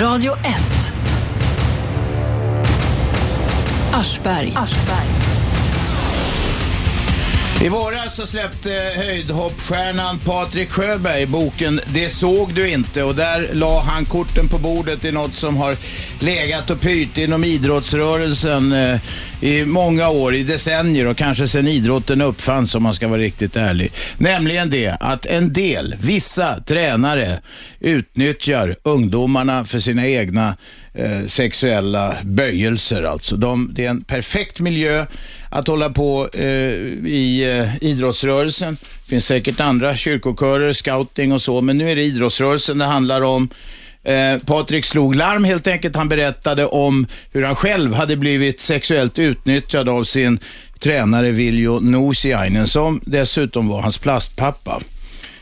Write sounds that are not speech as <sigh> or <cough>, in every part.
Radio 1. Aschberg. Aschberg. I våras så släppte höjdhoppstjärnan Patrik Sjöberg boken Det såg du inte och där la han korten på bordet i något som har legat och pyrt inom idrottsrörelsen eh, i många år, i decennier och kanske sedan idrotten uppfanns om man ska vara riktigt ärlig. Nämligen det att en del, vissa tränare utnyttjar ungdomarna för sina egna eh, sexuella böjelser. Alltså. De, det är en perfekt miljö att hålla på eh, i eh, idrottsrörelsen. Det finns säkert andra kyrkokörer, scouting och så, men nu är det idrottsrörelsen det handlar om. Eh, Patrik slog larm helt enkelt. Han berättade om hur han själv hade blivit sexuellt utnyttjad av sin tränare Viljo Nuusiainen, som dessutom var hans plastpappa.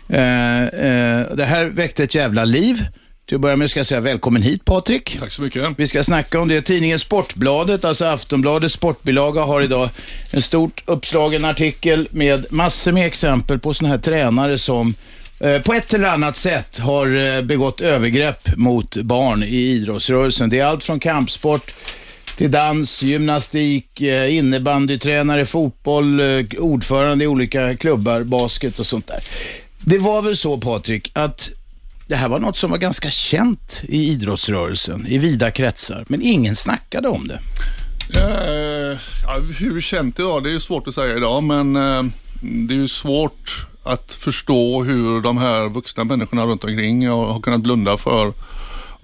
Eh, eh, det här väckte ett jävla liv. Till att börja med ska jag säga välkommen hit Patrik. Tack så mycket. Vi ska snacka om det. Tidningen Sportbladet, alltså Aftonbladets sportbilaga, har idag en stort uppslagen artikel med massor med exempel på sådana här tränare som eh, på ett eller annat sätt har eh, begått övergrepp mot barn i idrottsrörelsen. Det är allt från kampsport till dans, gymnastik, eh, innebandytränare, fotboll, ordförande i olika klubbar, basket och sånt där. Det var väl så Patrik, att det här var något som var ganska känt i idrottsrörelsen, i vida kretsar, men ingen snackade om det. Eh, ja, hur känt det var, det är svårt att säga idag, men eh, det är ju svårt att förstå hur de här vuxna människorna runt omkring har kunnat blunda för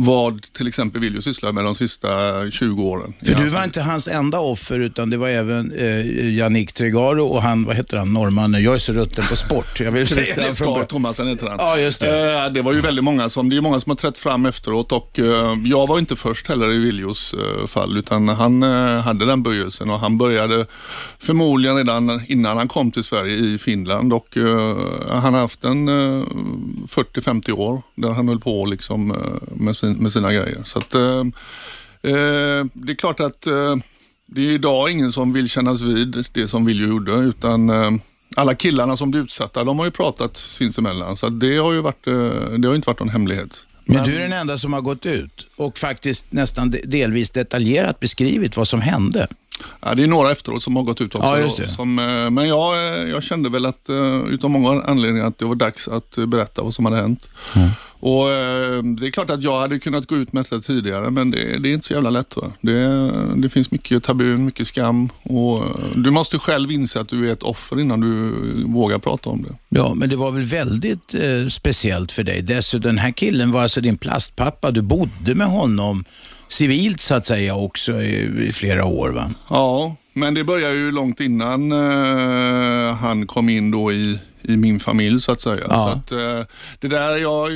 vad till exempel Viljo sysslar med de sista 20 åren. För du var inte hans enda offer, utan det var även eh, Yannick Tregaro och han, vad heter han, norrmannen, jag är så rutten på sport. Jag vill <laughs> säga det från Thomasen heter han. Ja, just det. Eh, det var ju väldigt många som, det är många som har trätt fram efteråt och eh, jag var inte först heller i Viljos eh, fall utan han eh, hade den böjelsen och han började förmodligen redan innan han kom till Sverige i Finland och eh, han har haft en eh, 40-50 år där han höll på liksom, eh, med, sin, med sina grejer. Så att, eh, eh, det är klart att eh, det är idag ingen som vill kännas vid det som Viljo gjorde utan alla killarna som blev utsatta, de har ju pratat sinsemellan. Så det har ju varit, det har inte varit någon hemlighet. Men du är den enda som har gått ut och faktiskt nästan de- delvis detaljerat beskrivit vad som hände. Ja, det är några efteråt som har gått ut också. Ja, just det. Som, men jag, jag kände väl att, utav många anledningar, att det var dags att berätta vad som hade hänt. Mm. Och eh, Det är klart att jag hade kunnat gå ut med detta tidigare, men det, det är inte så jävla lätt. Va? Det, det finns mycket tabun, mycket skam och eh, du måste själv inse att du är ett offer innan du vågar prata om det. Ja, men det var väl väldigt eh, speciellt för dig. Dessutom, den här killen var alltså din plastpappa. Du bodde med honom civilt så att säga också i, i flera år va? Ja, men det började ju långt innan eh, han kom in då i, i min familj så att säga. Ja. Så att, eh, det, där, jag,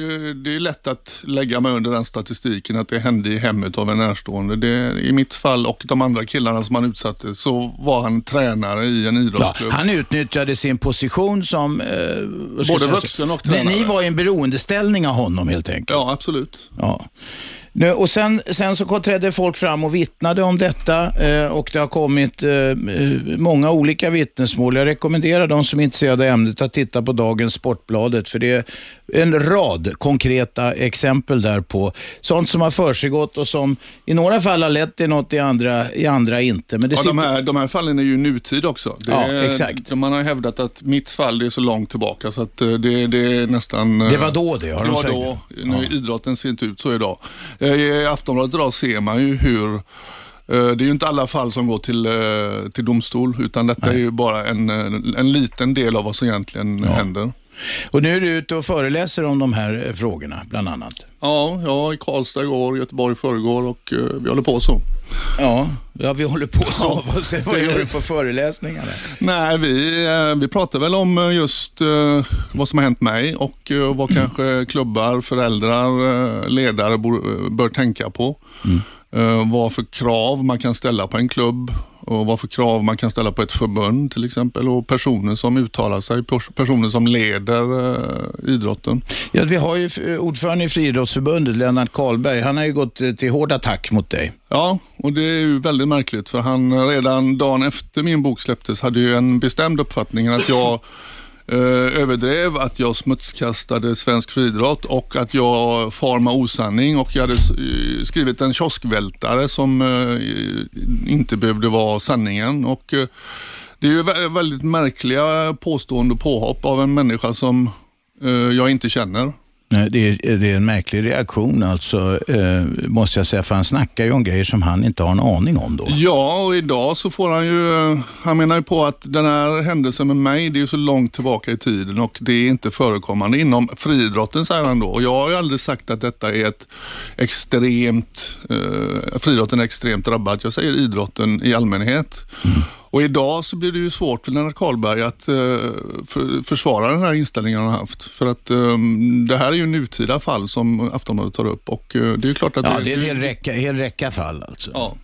det är lätt att lägga mig under den statistiken att det hände i hemmet av en närstående. Det, I mitt fall och de andra killarna som han utsatte så var han tränare i en Ja, idrottsklubb. han utnyttjade sin position som... Eh, Både vuxen och Men tränare. Ni var i en beroendeställning av honom helt enkelt. Ja, absolut. Ja. Nu, och sen, sen så trädde folk fram och vittnade om detta eh, och det har kommit eh, eh, många olika vittnesmål. Jag rekommenderar de som är intresserade av ämnet att titta på dagens Sportbladet för det är en rad konkreta exempel där på sånt som har försiggått och som i några fall har lett till något, i andra, i andra inte. Men det Ja, sitter... de, här, de här fallen är ju nutid också. Det Ja, är, exakt. Man har hävdat att mitt fall det är så långt tillbaka så att eh, det, det är nästan... eh, Det var då det, har Det de var sagt. då. Nu, Idrotten ser inte ut så idag. Eh, I Aftonbladet idag ser man ju hur eh, det är ju inte alla fall som går till, eh, till domstol utan detta är ju bara en, en liten del av vad som egentligen händer. Och nu är du ute och föreläser om de här eh, frågorna bland annat. Ja, ja, i Karlstad igår, Göteborg förrgår och eh, vi håller på så. Ja, ja vi håller på så. Ja, <laughs> Vad gör du på föreläsningarna? Nej, vi, eh, vi pratar väl om just vad som har hänt mig och vad kanske klubbar, föräldrar, ledare bör tänka på. Eh, Vad för krav man kan ställa på en klubb och vad för krav man kan ställa på ett förbund till exempel och personer som uttalar sig, pers- personer som leder eh, idrotten. Ja, vi har ju eh, ordförande i Friidrottsförbundet, Lennart Karlberg. Han har ju gått eh, till hård attack mot dig. Ja, och det är ju väldigt märkligt för han redan dagen efter min bok släpptes hade ju en bestämd uppfattning att jag eh, Eh, överdrev, att jag smutskastade svensk friidrott och att jag far med osanning och jag hade eh, skrivit en kioskvältare som eh, inte behövde vara sanningen. Och, det är ju väldigt märkliga påstående och påhopp av en människa som jag inte känner. Det är, det är en märklig reaktion alltså, eh, måste jag säga, för han snackar ju om grejer som han inte har en aning om då. Ja, och idag så får han ju, han menar ju på att den här händelsen med mig, det är ju så långt tillbaka i tiden och det är inte förekommande inom friidrotten, säger han då. Och jag har ju aldrig sagt att detta är ett extremt, eh, friidrotten är extremt drabbad. Jag säger idrotten i allmänhet. Mm. Och idag så blir det ju svårt för Lennart Karlberg att uh, för, försvara den här inställningen han har haft. För att um, det här är ju nutida fall som Aftonbladet tar upp och uh, det är klart att ja, det, det är en hel räcka, hel räcka fall alltså. Ja.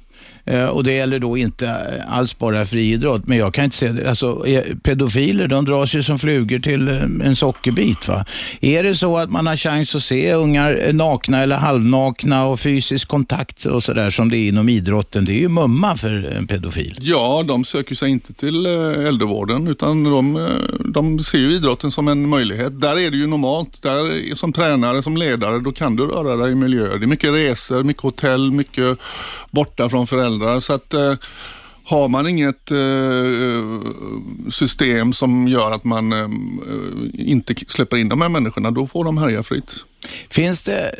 Eh, och det gäller då inte alls bara friidrott, men jag kan inte se det. Alltså, eh, pedofiler, de dras ju som flugor till eh, en sockerbit. Va? Är det så att man har chans att se ungar nakna eller halvnakna och fysisk kontakt och sådär som det är inom idrotten, det är ju mumma för en pedofil. Ja, de söker sig inte till äldrevården utan de, de ser ju idrotten som en möjlighet. Där är det ju normalt, där som tränare, som ledare, då kan du röra dig i miljöer. Det är mycket resor, mycket hotell, mycket borta från föräldrar föräldrar. Så att, eh, har man inget eh, system som gör att man eh, inte släpper in de här människorna, då får de härja fritt. Finns det,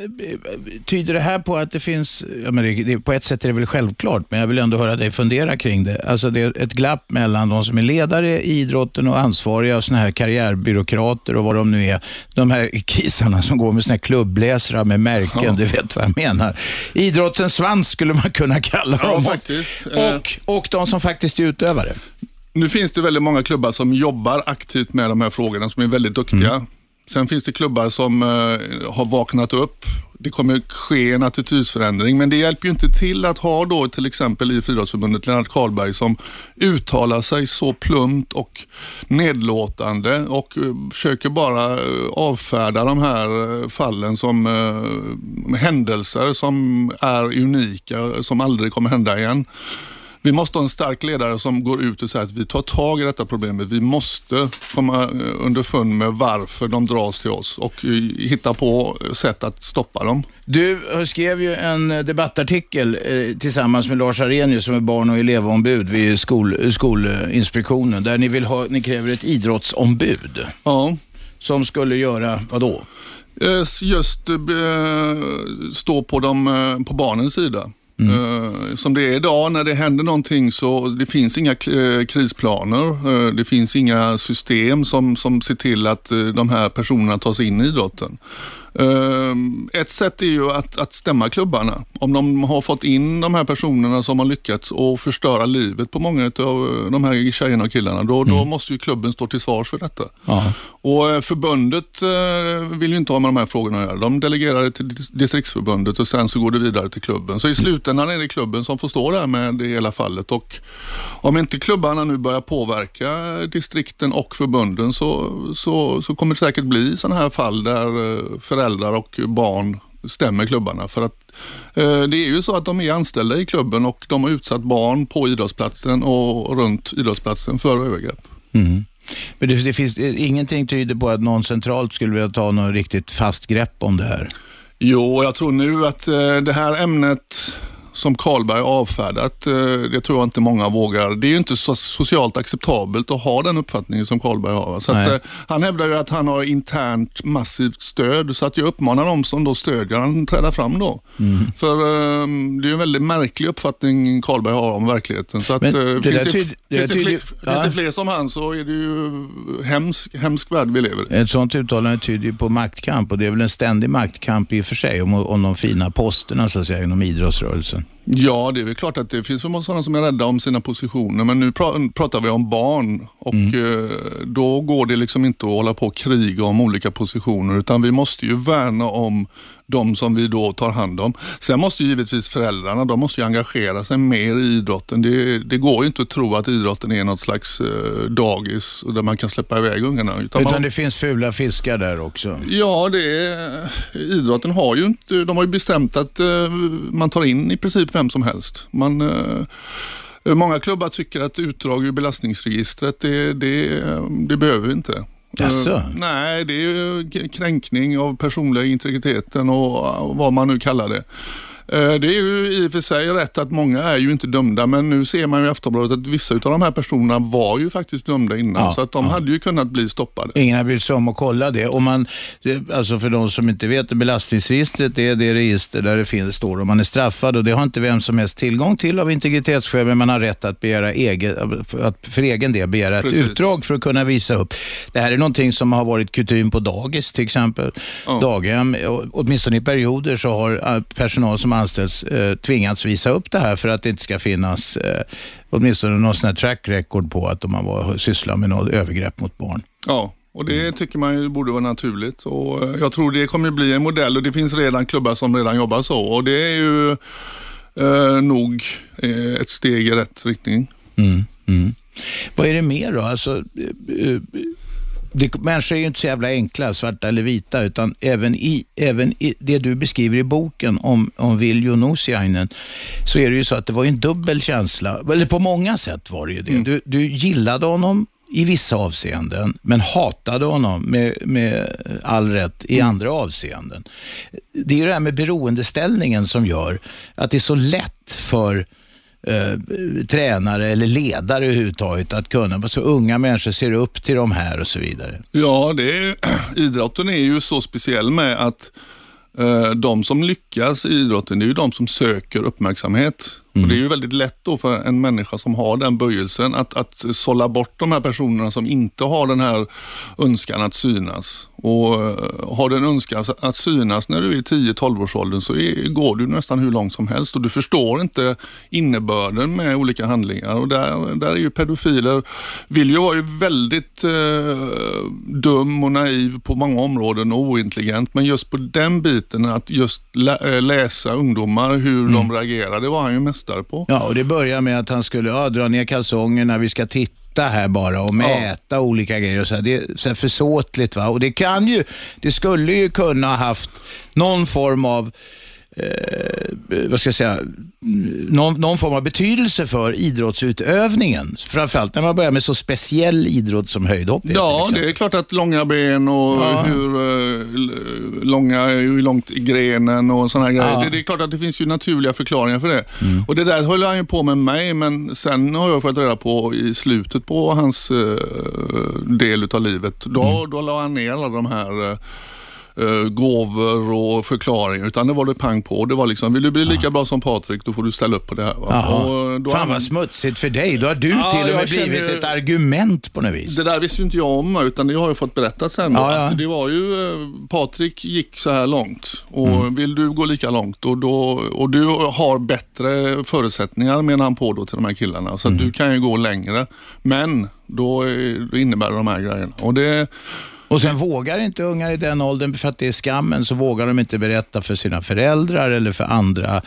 tyder det här på att det finns, ja men det, det, på ett sätt är det väl självklart, men jag vill ändå höra dig fundera kring det. Alltså det är ett glapp mellan de som är ledare i idrotten och ansvariga och såna här karriärbyråkrater och vad de nu är. De här kisarna som går med såna här klubbläsare med märken, ja. du vet vad jag menar. Idrottens svans skulle man kunna kalla dem. Ja, faktiskt. Och, och de som faktiskt är utövare. Nu finns det väldigt många klubbar som jobbar aktivt med de här frågorna, som är väldigt duktiga. Mm. Sen finns det klubbar som eh, har vaknat upp. Det kommer ske en attitydsförändring, men det hjälper ju inte till att ha då till exempel i Friidrottsförbundet Lennart Karlberg som uttalar sig så plumpt och nedlåtande och eh, försöker bara eh, avfärda de här eh, fallen som händelser som är unika, som aldrig kommer hända igen. Vi måste ha en stark ledare som går ut och säger att vi tar tag i detta problemet. Vi måste komma eh, underfund med varför de dras till oss och eh, hitta på sätt att stoppa dem. Du skrev ju en debattartikel eh, tillsammans med Lars Arrhenius som är barn och elevombud vid skol, Skolinspektionen där ni, vill ha, ni kräver ett idrottsombud. Ja. Som skulle göra vad då? Just stå på, de, på barnens sida. Mm. Eh, som det är idag när det händer någonting så det finns inga eh, krisplaner. Eh, det finns inga system som, som ser till att de här personerna tas in i idrotten. Ehm, ett sätt är ju att, att stämma klubbarna. Om de har fått in de här personerna som har lyckats och förstöra livet på många av de här tjejerna och killarna, då, mm. då måste ju klubben stå till svars för detta. Aha. Och eh, förbundet eh, vill ju inte ha med de här frågorna att göra. De delegerar det till distriktsförbundet och sen så går det vidare till klubben. Så i slutändan är det klubben som får stå där med det hela fallet och om inte klubbarna nu börjar påverka distrikten och förbunden så, så, så kommer det säkert bli sådana här fall där eh, föräldrar och barn stämmer klubbarna. För att eh, det är ju så att de är anställda i klubben och de har utsatt barn på idrottsplatsen och runt idrottsplatsen för övergrepp. Mm. Men det, det finns ingenting tyder på att någon centralt skulle vilja ta något riktigt fast grepp om det här? Jo, jag tror nu att eh, det här ämnet som Karlberg avfärdat, eh, det tror jag inte många vågar. Det är ju inte så socialt acceptabelt att ha den uppfattningen som Karlberg har. Så att, eh, han hävdar ju att han har internt massivt stöd så att jag uppmanar dem som då stödjer honom att träda fram då. Mm. För um, det är en väldigt märklig uppfattning Karlberg har om verkligheten. Så att, Men, det finns, det, finns, det, fler, finns det fler som han så är det ju hemsk, hemsk värld vi lever i. Ett sånt uttalande tyder ju på maktkamp och det är väl en ständig maktkamp i och för sig om, om de fina posterna så att säga inom idrottsrörelsen. Ja, det är väl klart att det finns sådana som är rädda om sina positioner, men nu pratar vi om barn och mm. Eh, då går det liksom inte att hålla på och kriga om olika positioner, utan vi måste ju värna om de som vi då tar hand om. Sen måste givetvis föräldrarna, de måste ju engagera sig mer i idrotten. Det, det går ju inte att tro att idrotten är något slags eh, dagis där man kan släppa iväg ungarna. Utan, utan man, det finns fula fiskar där också? Ja, det är, idrotten har ju inte, de har ju bestämt att eh, man tar in i princip vem som helst. Man, eh, många klubbar tycker att utdrag ur belastningsregistret, det, det, det behöver vi inte. Jaså? Eh, nej, det är kränkning av personliga integriteten och och vad man nu kallar det. Eh, Det är ju i och för sig rätt att många är ju inte dömda men nu ser man ju i Aftonbladet att vissa av de här personerna var ju faktiskt dömda innan Ja, så att de hade ju kunnat bli stoppade. Ingen har brytt sig om att kolla det. Och man, alltså för de som inte vet, belastningsregistret det är det register där det finns, står om man är straffad och det har inte vem som helst tillgång till av integritetsskäl, men man har rätt att, begära eget, att för egen del begära ett Precis. utdrag för att kunna visa upp. Det här är någonting som har varit kutym på dagis till exempel, daghem. Och Åtminstone i perioder så har eh, personal som anställts eh, tvingats visa upp det här för att det inte ska finnas eh, åtminstone någon sån här track record på att de har varit- sysslat med något övergrepp mot barn. Ja, och det tycker man ju borde vara naturligt. Och eh, jag tror det kommer bli en modell och det finns redan klubbar som redan jobbar så. Och det är ju eh, nog eh, ett steg i rätt riktning. Mm, mm. Vad är det mer då? Alltså, eh, det, människor är ju inte så jävla enkla, svarta eller vita, utan även i, även i det du beskriver i boken om, om Viljo Nusiainen, så är det ju så att det var en dubbel känsla, eller på många sätt var det ju det. Du, du gillade honom i vissa avseenden, men hatade honom med, med all rätt i andra avseenden. Det är ju det här med beroendeställningen som gör att det är så lätt för eh, tränare eller ledare överhuvudtaget att kunna, så unga människor ser upp till de här och så vidare. Ja, det är, <clears throat> idrotten är ju så speciell med att eh, de som lyckas i idrotten, det är ju de som söker uppmärksamhet. Och Det är ju väldigt lätt då för en människa som har den böjelsen att, att sålla bort de här personerna som inte har den här önskan att synas. Och eh, Har en önskan att synas när du är i 10-12 års åldern så är, går du nästan hur långt som helst och du förstår inte innebörden med olika handlingar. Och där, där är ju pedofiler, vill ju vara ju väldigt eh, dum och naiv på många områden och ointelligent. Men just på den biten att just lä, eh, läsa ungdomar, hur de reagerar, det var han ju mästare på. Ja, och det börjar med att han skulle ja, dra ner kalsongerna, vi ska titta här bara och mäta olika grejer. Och så här. Det är så här försåtligt. Va? Och det kan ju, det skulle ju kunna ha haft någon form av eh, vad ska jag säga, någon, någon form av betydelse för idrottsutövningen. Framförallt när man börjar med så speciell idrott som höjdhopp. Ja, det är klart att långa ben och Ja. hur eh, långa, hur långt i grenen och sådana grejer. Ja. Mm. Det, det är klart att det finns ju naturliga förklaringar för det. Och det där höll han ju på med mig, men sen har jag fått reda på i slutet på hans eh, del utav livet, då, Mm. då la han ner alla de här eh, eh, gåvor och förklaringar utan det var det pang på. Det var liksom, vill du bli lika bra som Patrik då får du ställa upp på det här. Va? Och då Fan vad smutsigt för dig. Då har du Ja, till och med blivit ju- ett argument på något vis. Det där visste ju inte jag om utan det har jag fått berättat sen. Ja, ja. Att det var ju, eh, Patrik gick så här långt och Mm. vill du gå lika långt och, då, och du har bättre förutsättningar menar han på då till de här killarna. Så Mm. du kan ju gå längre. Men då, är- då innebär det de här grejerna. Och det, Och sen vågar inte ungar i den åldern, för att det är skammen, så vågar de inte berätta för sina föräldrar eller för andra.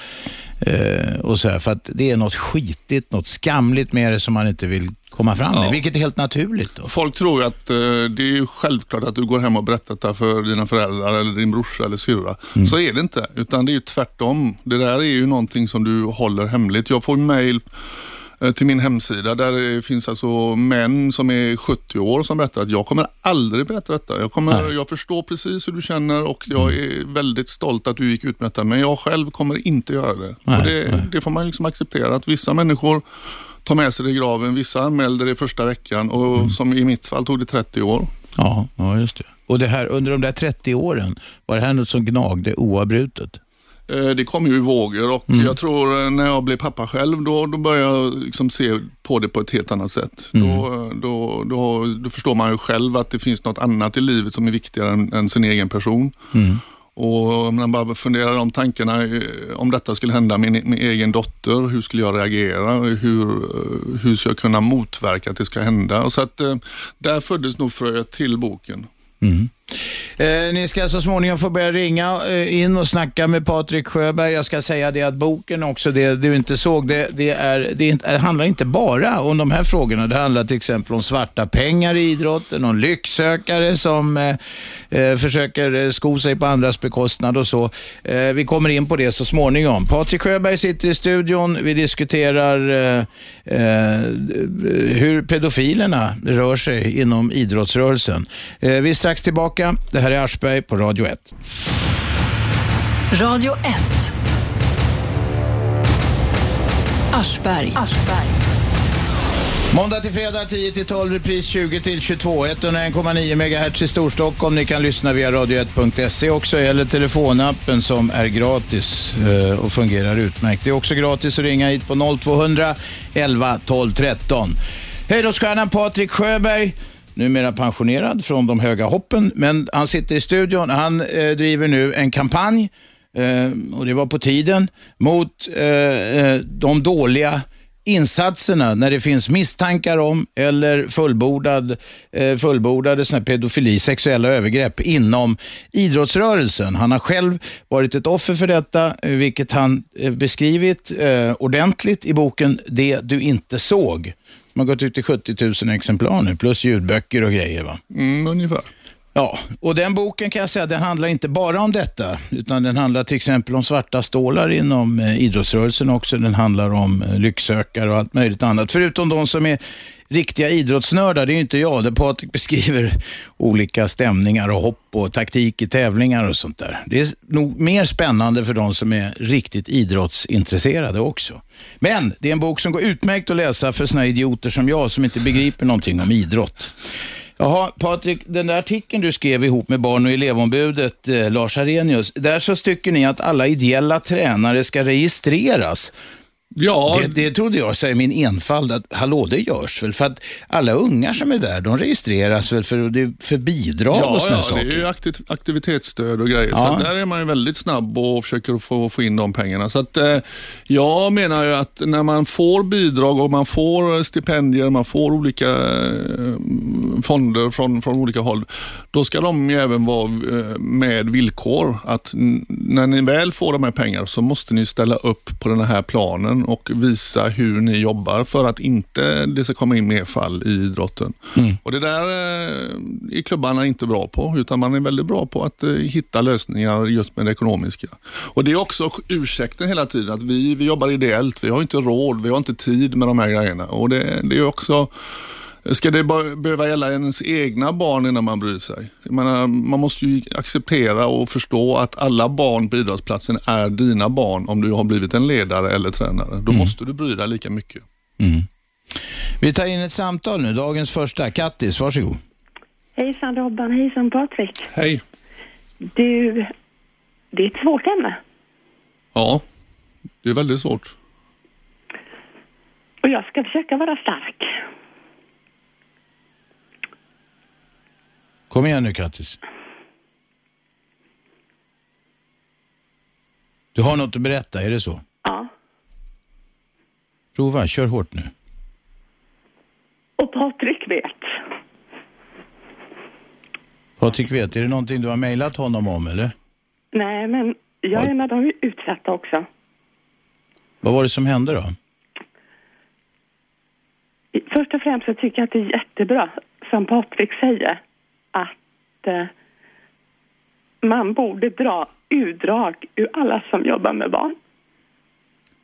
Eh, och så här, för att det är något skitigt, något skamligt med det som man inte vill komma fram med, Ja. vilket är helt naturligt. Då. Folk tror att eh, det är självklart att du går hem och berättar det för dina föräldrar eller din brorsa eller syrra. Mm. Så är det inte, utan det är ju tvärtom. Det där är ju någonting som du håller hemligt. Jag får mail till min hemsida där det finns alltså män som är 70 år som berättar att jag kommer aldrig berätta detta. Jag, kommer, jag förstår precis hur du känner och jag Mm. är väldigt stolt att du gick ut med detta men jag själv kommer inte göra det. Nej, det, det får man liksom acceptera att vissa människor tar med sig det i graven. Vissa anmälde det första veckan och Mm. som i mitt fall tog det 30 år. Ja, ja, just det. Och det här, under de där 30 åren, var det här något som gnagde oavbrutet? Eh, Det kom ju i vågor och Mm. jag tror eh, när jag blev pappa själv då, då började jag liksom se på det på ett helt annat sätt. Mm. Då, då, då, då förstår man ju själv att det finns något annat i livet som är viktigare än, än sin egen person. Mm. Och om man bara funderar de tankarna, eh, om detta skulle hända min, min egen dotter, hur skulle jag reagera? Hur, eh, hur ska jag kunna motverka att det ska hända? Och så att, eh, där föddes nog fröet till boken. Mm. Eh, ni ska så småningom få börja ringa eh, in och snacka med Patrik Sjöberg. Jag ska säga det att boken också, det du inte såg, det, det, är, det, det handlar inte bara om de här frågorna. Det handlar till exempel om svarta pengar i idrotten, om lycksökare som eh, eh försöker eh, sko sig på andras bekostnad och så. Eh, vi kommer in på det så småningom. Patrik Sjöberg sitter i studion. Vi diskuterar eh, hur pedofilerna rör sig inom idrottsrörelsen. vi är strax tillbaka. Det här är Aschberg på Radio 1. Radio 1. Aschberg. Aschberg. Måndag till fredag 10 till 12, repris 20 till 22. 101,9 MHz i Storstockholm. Ni kan lyssna via radio1.se också eller telefonappen som är gratis eh, och fungerar utmärkt. Det är också gratis att ringa hit på 0200 11 12 13. Höjdhoppsstjärnan Patrik Sjöberg numera pensionerad från de höga hoppen, men han sitter i studion. Han eh, driver nu en kampanj, eh, och det var på tiden, mot eh, eh de dåliga insatserna när det finns misstankar om eller fullbordad, eh, fullbordade såna pedofili, sexuella övergrepp inom idrottsrörelsen. Han har själv varit ett offer för detta, eh, vilket han eh, beskrivit eh, ordentligt i boken Det du inte såg. De har gått ut i 70 000 exemplar nu, plus ljudböcker och grejer. Va? Mm, ungefär. Ja, och den boken kan jag säga, den handlar inte bara om detta, utan den handlar till exempel om svarta stålar inom eh, idrottsrörelsen också. Den handlar om eh, lycksökare och allt möjligt annat. Förutom de som är riktiga idrottsnördar, det är ju inte jag, där Patrik <laughs> beskriver olika stämningar och hopp och taktik i tävlingar och sånt där. Det är nog mer spännande för de som är riktigt idrottsintresserade också. Men det är en bok som går utmärkt att läsa för såna idioter som jag som inte begriper någonting om idrott. Jaha, Patrik, den där artikeln du skrev ihop med barn och elevombudet eh, Lars Arrhenius, där så tycker ni att alla ideella tränare ska registreras. Ja. Det, det trodde jag, säger min enfald, att hallå, det görs väl? För att alla ungar som är där, de registreras väl för, för bidrag ja, och sådana ja, saker? Ja, det är ju aktiv, aktivitetsstöd och grejer. Ja. Så där är man ju väldigt snabb och försöker få, få in de pengarna. Så att, eh, jag menar ju att när man får bidrag och man får stipendier, man får olika eh, fonder från, från olika håll, då ska de ju även vara eh, med villkor att när ni väl får de här pengarna så måste ni ställa upp på den här planen och visa hur ni jobbar för att inte det ska komma in mer fall i idrotten. Mm. Och Det där eh, är klubbarna inte bra på, utan man är väldigt bra på att eh, hitta lösningar just med det ekonomiska. Och Det är också ursäkten hela tiden, att vi, vi jobbar ideellt, vi har inte råd, vi har inte tid med de här grejerna. Och Det, det är också Ska det behöva gälla ens egna barn innan man bryr sig? Menar, man måste ju acceptera och förstå att alla barn på idrottsplatsen är dina barn om du har blivit en ledare eller tränare. Då mm. måste du bry dig lika mycket. Mm. Vi tar in ett samtal nu, dagens första. Kattis, varsågod. Hejsan Robban, hejsan Patrik. Hej. Du, det är ett svårt ämne. Ja, det är väldigt svårt. Och jag ska försöka vara stark. Kom igen nu Kattis. Du har något att berätta, är det så? Ja. Prova, kör hårt nu. Och Patrik vet. Patrik vet, är det någonting du har mejlat honom om eller? Nej, men jag är en av de utsatta också. Vad var det som hände då? Först och främst så tycker jag att det är jättebra, som Patrik säger, att eh, man borde dra utdrag ur alla som jobbar med barn.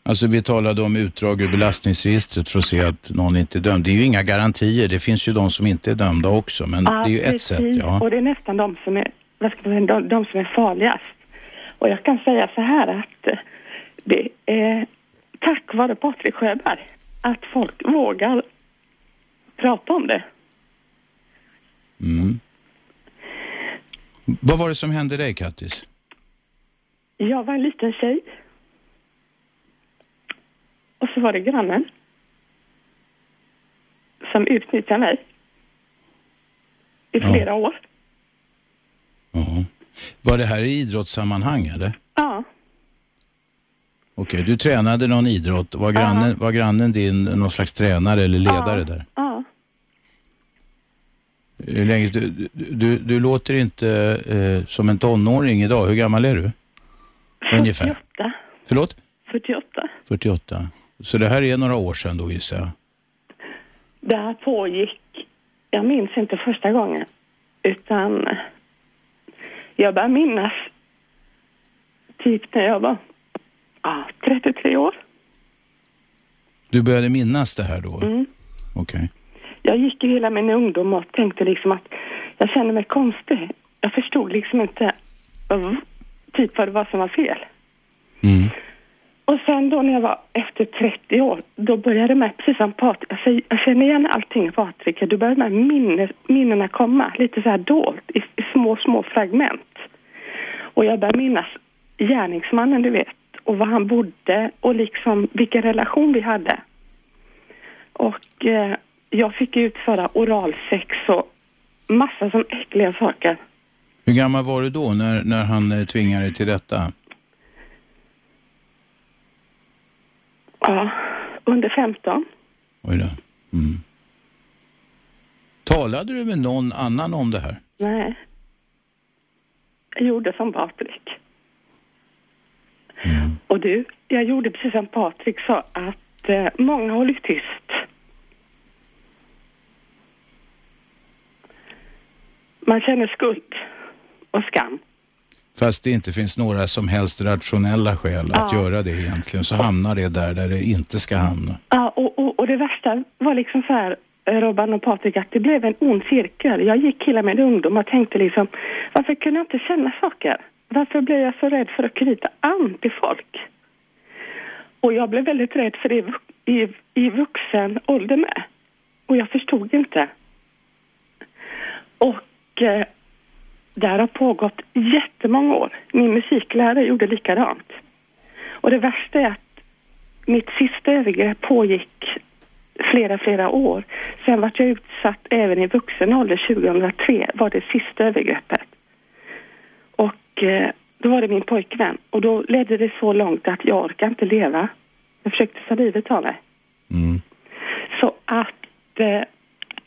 Alltså vi talade om utdrag ur belastningsregistret för att se att någon inte är dömd. Det är ju inga garantier, det finns ju de som inte är dömda också, men ja, det är ju precis. ett sätt. Ja. och det är nästan de som är, vad ska man säga, de, de som är farligast. Och jag kan säga så här att eh, det är tack vare Patrik Sjöberg att folk vågar prata om det. Mm. Vad var det som hände dig, Kattis? Jag var en liten tjej. Och så var det grannen som utnyttjade mig i flera ja. år. Ja. Var det här i idrottssammanhang eller? Ja. Okej, du tränade någon idrott. Var grannen, ja. var grannen din någon slags tränare eller ledare ja. där? Ja. Länge, du, du, du låter inte eh, som en tonåring idag. Hur gammal är du? Ungefär. 48. Förlåt? 48. 48. Så det här är några år sedan då gissar jag? Det här pågick, jag minns inte första gången, utan jag börjar minnas typ när jag var ja, 33 år. Du började minnas det här då? Mm. Okej. Jag gick ju hela min ungdom och tänkte liksom att jag kände mig konstig. Jag förstod liksom inte typ vad det var som var fel. Mm. Och sen då när jag var efter 30 år, då började med, precis som Patrik, alltså, jag känner igen allting Patrik, då började med minne, minnena komma lite så här dolt i, i små, små fragment. Och jag började minnas gärningsmannen du vet och var han bodde och liksom vilken relation vi hade. Och eh, jag fick utföra oralsex och massa sån äckliga saker. Hur gammal var du då när, när han eh, tvingade dig till detta? Ja, under 15. Oj då. Mm. Talade du med någon annan om det här? Nej. Jag gjorde som Patrik. Och du, jag gjorde precis som Patrik sa att eh, många håller tyst. Man känner skuld och skam. Fast det inte finns några som helst rationella skäl att Ja. göra det egentligen så hamnar det där där det inte ska hamna. Ja, och, och, och det värsta var liksom så här, eh, Robban och Patrik, att det blev en ond cirkel. Jag gick hela min ungdom och tänkte liksom, varför kunde jag inte känna saker? Varför blev jag så rädd för att knyta an till folk? Och jag blev väldigt rädd för det i, i vuxen ålder med. Och jag förstod inte. Och eh, det här har pågått jättemånga år. Min musiklärare gjorde likadant. Och det värsta är att mitt sista övergrepp pågick flera, flera år. Sen var jag utsatt även i vuxen ålder 2003 var det sista övergreppet. Och eh, då var det min pojkvän och då ledde det så långt att jag orkade inte leva. Jag försökte ta livet av mig. Mm. Så att, eh,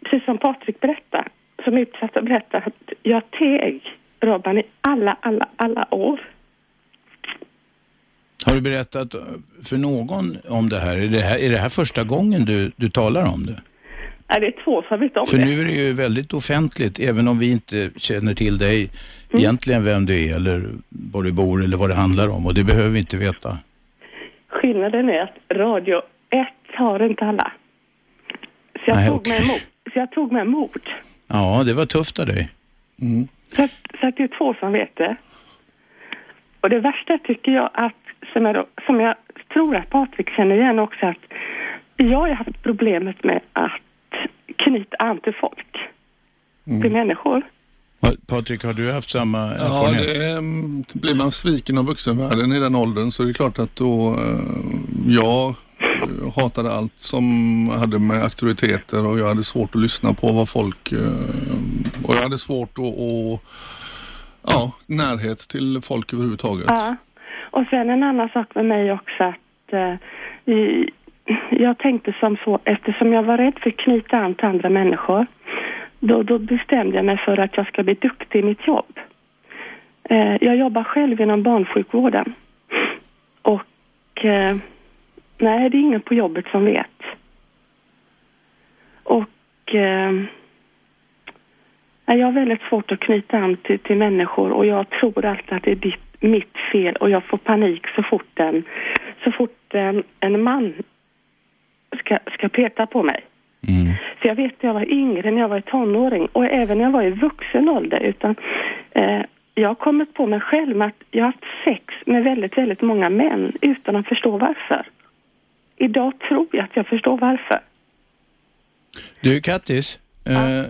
precis som Patrik berättade, som utsatta berättade att jag teg Robban i alla, alla, alla år. Har du berättat för någon om det här? Är det här, är det här första gången du, du talar om det? Nej, det är två som vet om För det. nu är det ju väldigt offentligt, även om vi inte känner till dig egentligen vem du är eller var du bor eller vad det handlar om och det behöver vi inte veta. Skillnaden är att Radio 1 har inte alla. Så jag, Nej, tog, okej. mig emot, så jag tog mig emot. Ja, det var tufft av dig. Så, att, så att det är två som vet det. Och det värsta tycker jag att, som jag, då, som jag tror att Patrik känner igen också, att jag har haft problemet med att knyta an till folk, till människor. Ja, Patrik, har du haft samma Ja, erfarenhet? det är, mm, blir man sviken av vuxenvärlden i den åldern så är det klart att då eh, jag eh, hatade allt som hade med auktoriteter och jag hade svårt att lyssna på vad folk eh, och jag hade svårt att, Och, ja, närhet till folk överhuvudtaget. Ja. Och sen en annan sak med mig också att eh, jag tänkte som så, eftersom jag var rädd för att knyta an till andra människor, då, då bestämde jag mig för att jag ska bli duktig i mitt jobb. Eh, jag jobbar själv inom barnsjukvården. Och eh, nej, det är ingen på jobbet som vet. Och eh, jag har väldigt svårt att knyta an till, till människor och jag tror alltid att det är ditt, mitt fel och jag får panik så fort en, så fort en, en man ska, ska peta på mig. Mm. Så jag vet när jag var yngre, när jag var tonåring och även när jag var i vuxen ålder. Utan, eh, jag har kommit på mig själv med att jag har haft sex med väldigt, väldigt många män utan att förstå varför. Idag tror jag att jag förstår varför. Du Kattis, eh,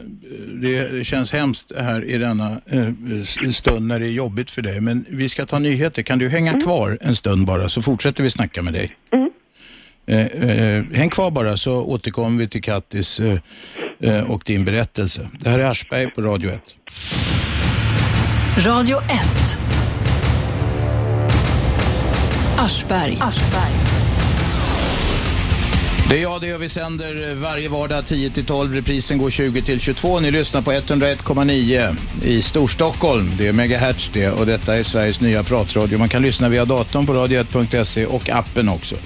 det känns hemskt här i denna eh, stund när det är jobbigt för dig. Men vi ska ta nyheter. Kan du hänga kvar en stund bara så fortsätter vi snacka med dig. Mm. Eh, häng kvar bara så återkommer vi till Kattis och din berättelse. Det här är Aschberg på Radio 1. Radio 1. Aschberg. Det är jag det och vi sänder varje vardag 10 till 12. Reprisen går 20 till 22. Ni lyssnar på 101,9 i Storstockholm. Det är megahertz det och detta är Sveriges nya pratradio. Man kan lyssna via datorn på radio1.se och appen också.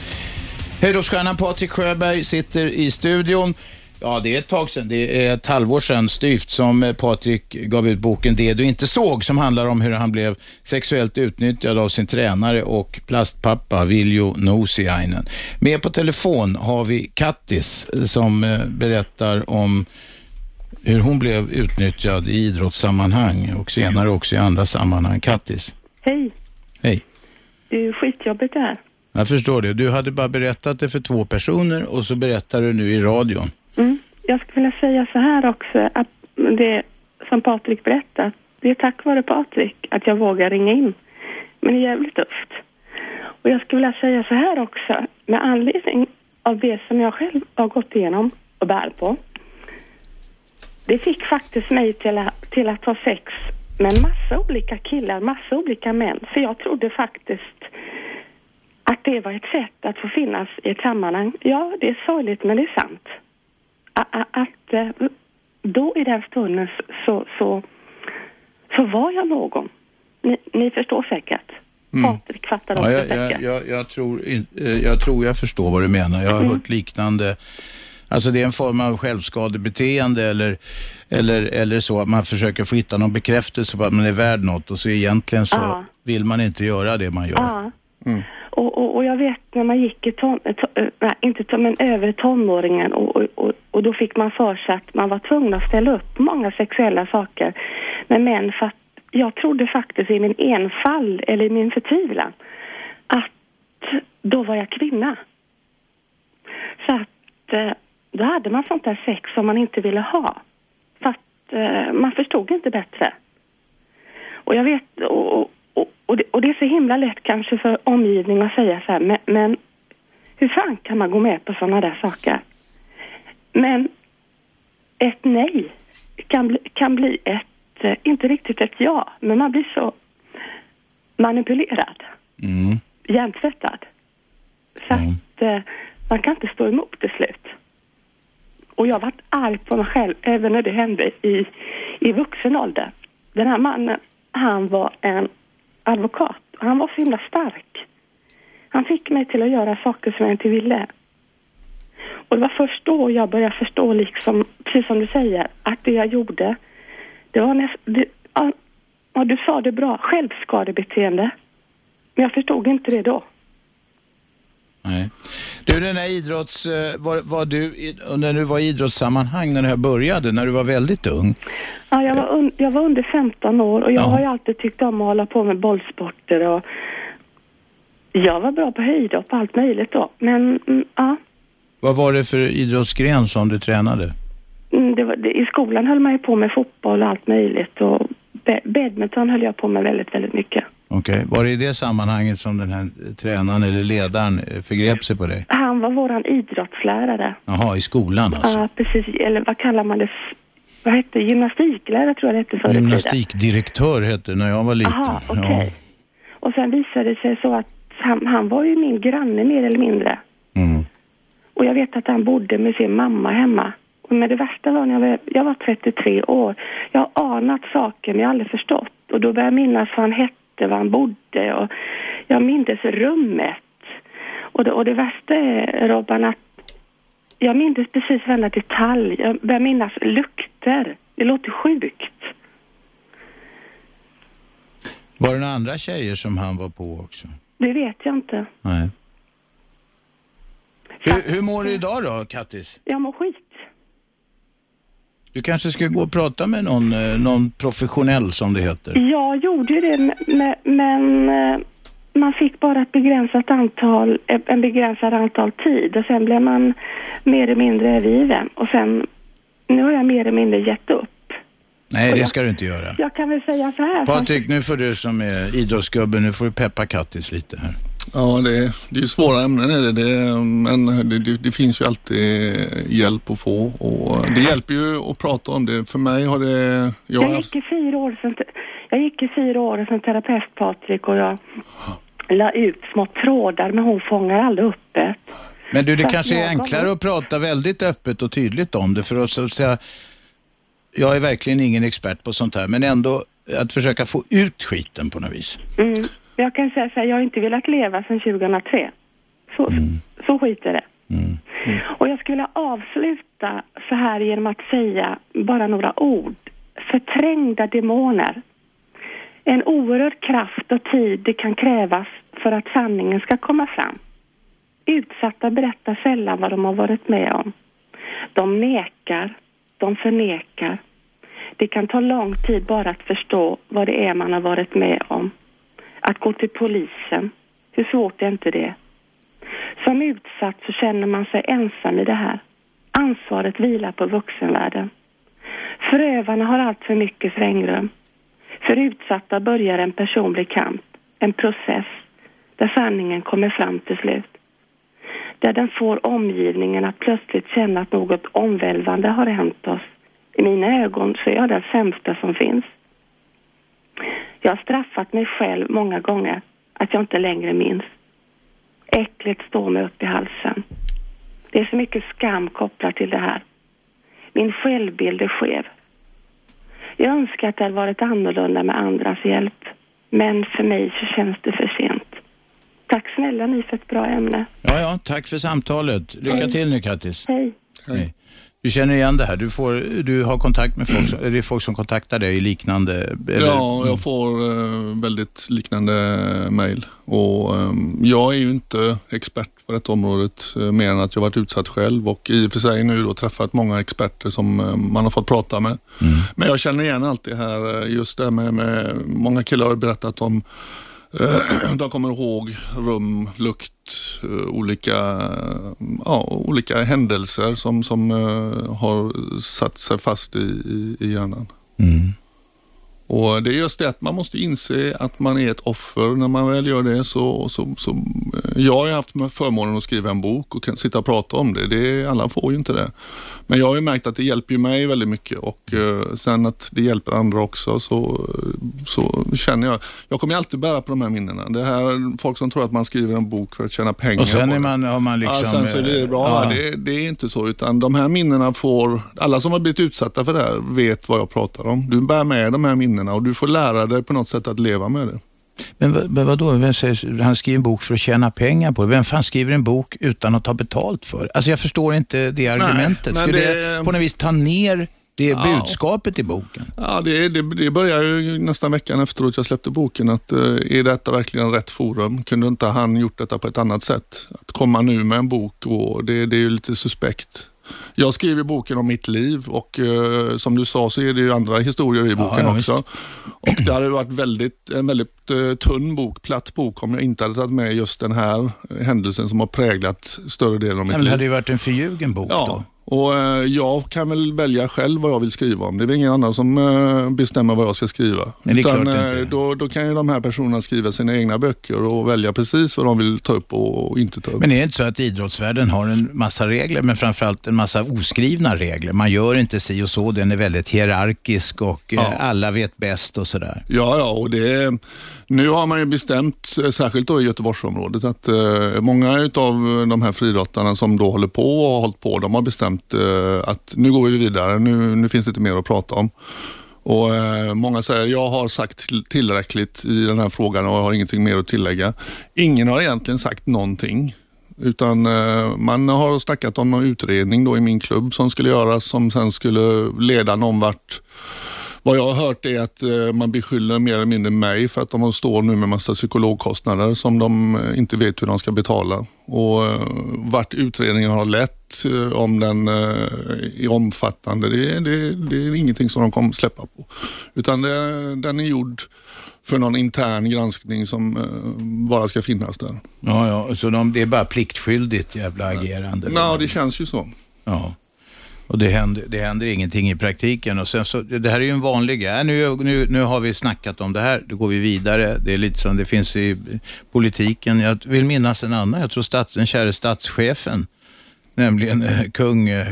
Höjdhoppsstjärnan Patrik Sjöberg sitter i studion. Ja, det är ett tag sedan. Det är ett halvår sedan styvt som eh, Patrik gav ut boken Det du inte såg som handlar om hur han blev sexuellt utnyttjad av sin tränare och plastpappa Viljo Nosiainen. Med på telefon har vi Kattis eh, som eh, berättar om hur hon blev utnyttjad i idrottssammanhang och senare också i andra sammanhang. Kattis. Hej. Hej. Det är skitjobbigt det här. Jag förstår det. Du hade bara berättat det för två personer och så berättar du nu i radion. Mm. Jag skulle vilja säga så här också, att det som Patrik berättat, det är tack vare Patrik att jag vågar ringa in. Men det är jävligt tufft. Och jag skulle vilja säga så här också, med anledning av det som jag själv har gått igenom och bär på. Det fick faktiskt mig till att, till att ha sex med en massa olika killar, massa olika män. För jag trodde faktiskt att det var ett sätt att få finnas i ett sammanhang. Ja, det är sorgligt men det är sant att eh, då i den stunden så, så, så var jag någon. Ni, ni förstår säkert. Mm. Patrik fattar också ja, jag, säkert. Jag, jag, jag, tror, eh, jag tror jag förstår vad du menar. Jag har mm. hört liknande Alltså det är en form av självskadebeteende eller, eller, eller så att man försöker få hitta någon bekräftelse på att man är värd något och så egentligen så ja. vill man inte göra det man gör. Mm. Och, och, och, jag vet när man gick i ton, to, nej, inte ton, men över tonåringen och, och, och och då fick man för sig att man var tvungen att ställa upp många sexuella saker med män för att jag trodde faktiskt i min enfald eller i min förtvivlan att då var jag kvinna. Så att eh, då hade man sånt där sex som man inte ville ha. För att eh, man förstod inte bättre. Och jag vet, och, och, och, det, och det är så himla lätt kanske för omgivningen att säga så här, men, men hur fan kan man gå med på sådana där saker? Men ett nej kan bli, kan bli ett, eh, inte riktigt ett ja, men man blir så manipulerad. Mm. Hjärntvättad. Så mm. att eh, man kan inte stå emot till slut. Och jag varit arg på mig själv även när det hände i, i vuxen ålder. Den här mannen, han var en advokat. Han var så himla stark. Han fick mig till att göra saker som jag inte ville. Och det var först då jag började förstå, liksom, precis som du säger, att det jag gjorde, det var nästan... Ja, ja, du sa det bra, självskadebeteende. Men jag förstod inte det då. Nej. Du, den här idrotts... Eh, var, var du, när du var i idrottssammanhang, när det här började, när du var väldigt ung? Ja, jag var, un, jag var under 15 år och jag ja. har ju alltid tyckt om att hålla på med bollsporter och jag var bra på höjdhopp och allt möjligt då. Men, mm, ja. Vad var det för idrottsgren som du tränade? Mm, det var, det, I skolan höll man ju på med fotboll och allt möjligt och badminton höll jag på med väldigt, väldigt mycket. Okej. Okay. Var det i det sammanhanget som den här tränaren eller ledaren eh, förgrep sig på dig? Han var våran idrottslärare. Jaha, i skolan alltså? Ja, precis. Eller vad kallar man det? Vad hette? Gymnastiklärare tror jag det hette förr Gymnastikdirektör hette det när jag var liten. Okej. Okay. Ja. Och sen visade det sig så att han, han var ju min granne mer eller mindre. Och jag vet att han bodde med sin mamma hemma. Men det värsta var när jag var, jag var 33 år. Jag har anat saker men jag har aldrig förstått. Och då började jag minnas vad han hette, var han bodde och jag mindes rummet. Och det, och det värsta är, Robban, att jag mindes precis varenda detalj. Jag börjar minnas lukter. Det låter sjukt. Var det några andra tjejer som han var på också? Det vet jag inte. Nej. Hur, hur mår du idag då, Kattis? Jag mår skit. Du kanske ska gå och prata med någon, eh, någon professionell som det heter. Jag gjorde det, men eh, man fick bara ett begränsat antal, en begränsad antal tid och sen blev man mer eller mindre övergiven. Och sen, nu har jag mer eller mindre gett upp. Nej, det ska du inte göra. Jag kan väl säga så här. Patrik, nu får du som är idrottsgubbe, nu får du peppa Kattis lite här. Ja, det, det är svåra ämnen är det, det men det, det, det, finns ju alltid hjälp att få och det hjälper ju att prata om det. För mig har det... Jag, jag gick i fyra år som, jag gick i fyra år som terapeut Patrik och jag la ut små trådar men hon fångar aldrig upp det. Men du, det Så kanske är enklare att prata väldigt öppet och tydligt om det för att så att säga, jag är verkligen ingen expert på sånt här, men ändå att försöka få ut skiten på något vis. Mm. Jag kan säga så här, jag har inte velat leva sedan 2003. Så, så skit är det. Och jag skulle avsluta så här genom att säga bara några ord. Förträngda demoner. En oerhörd kraft och tid det kan krävas för att sanningen ska komma fram. Utsatta berättar sällan vad de har varit med om. De nekar, de förnekar. Det kan ta lång tid bara att förstå vad det är man har varit med om. Att gå till polisen, hur svårt är inte det? Som utsatt så känner man sig ensam i det här. Ansvaret vilar på vuxenvärlden. Förövarna har allt för mycket svängrum. För utsatta börjar en personlig kamp, en process där sanningen kommer fram till slut. Där den får omgivningen att plötsligt känna att något omvälvande har hänt oss. I mina ögon så är jag den sämsta som finns. Jag har straffat mig själv många gånger att jag inte längre minns. Äcklet står mig upp i halsen. Det är så mycket skam kopplat till det här. Min självbild är skev. Jag önskar att det hade varit annorlunda med andras hjälp. Men för mig så känns det för sent. Tack snälla ni för ett bra ämne. Ja, ja, tack för samtalet. Lycka till nu Kattis. Hej. Hej. Du känner igen det här. Du, får, du har kontakt med folk, eller det är folk som kontaktar dig i liknande... Eller, Ja, jag får eh, väldigt liknande mejl. Och eh, jag är ju inte expert på detta området eh, mer än att jag varit utsatt själv och i och för sig nu då träffat många experter som eh, man har fått prata med. Men jag känner igen allt det här, just det här med, med många killar har berättat om Eh, <clears throat> de kommer ihåg rum, lukt, eh, olika, eh, ja, olika händelser som, som har satt sig fast i, i, i hjärnan. Mm. Och Det är just det att man måste inse att man är ett offer. När man väl gör det så, så, så jag har haft förmånen att skriva en bok och kan sitta och prata om det. det. Alla får ju inte det. Men jag har ju märkt att det hjälper mig väldigt mycket och eh, sen att det hjälper andra också så, så känner jag. Jag kommer alltid bära på de här minnena. Det här folk som tror att man skriver en bok för att tjäna pengar Och sen är man, har man liksom... ja, sen så är det bra. Ja. Det, det är inte så, utan de här minnena får, alla som har blivit utsatta för det här vet vad jag pratar om. Du bär med de här minnena och du får lära dig på något sätt att leva med det. Men, vad- men vadå, Vem säger, han skriver en bok för att tjäna pengar på det. Vem fan skriver en bok utan att ta betalt för? Alltså jag förstår inte det argumentet. men Skulle det, det- på något vis ta ner det Ja. budskapet i boken? Ja, det, det, det började ju nästan veckan efteråt jag släppte boken att eh, är detta verkligen rätt forum? Kunde inte han gjort detta på ett annat sätt? Att komma nu med en bok, och det, det är ju lite suspekt. Jag skriver boken om mitt liv och eh, som du sa så är det ju andra historier i boken ja, också. Och det hade varit väldigt, en väldigt eh, tunn bok, platt bok om jag inte hade tagit med just den här händelsen som har präglat större delen av mitt Nej, men det liv. hade ju varit en förljugen bok Ja, då. Och eh, jag kan väl välja själv vad jag vill skriva om. Det är väl ingen annan som eh, bestämmer vad jag ska skriva. Nej, det är Utan, eh, då, då kan ju de här personerna skriva sina egna böcker och välja precis vad de vill ta upp och, inte ta upp. Men är det inte så att idrottsvärlden har en massa regler, men framförallt en massa oskrivna regler? Man gör inte si och så, den är väldigt hierarkisk och Ja. alla vet bäst och sådär. Ja, ja, och det, nu har man ju bestämt, särskilt då i Göteborgsområdet, att många av de här friidrottarna som då håller på och har hållit på, de har bestämt eh, att nu går vi vidare, nu, nu finns det inte mer att prata om. Och eh, Många säger jag har sagt tillräckligt i den här frågan och jag har ingenting mer att tillägga. Ingen har egentligen sagt någonting. Utan eh, man har snackat om någon utredning då i min klubb som skulle göras som sen skulle leda någon vart. Vad jag har hört är att eh, man beskyller mer eller mindre mig för att de står nu med massa psykologkostnader som de eh, inte vet hur de ska betala. Och eh, vart utredningen har lett, om den är omfattande, det, det, det är ingenting som de kommer släppa på. Utan det, den är gjord för någon intern granskning som bara ska finnas där. Ja, ja, så de, det är bara pliktskyldigt jävla agerande. Ja, det känns ju så. Ja. Och det händer, det händer ingenting i praktiken. Och sen så, det här är ju en vanlig grej. Äh, nu, nu, nu har vi snackat om det här, då går vi vidare. Det är lite som det finns i politiken. Jag vill minnas en annan, jag tror stats, den käre statschefen nämligen eh, kung eh,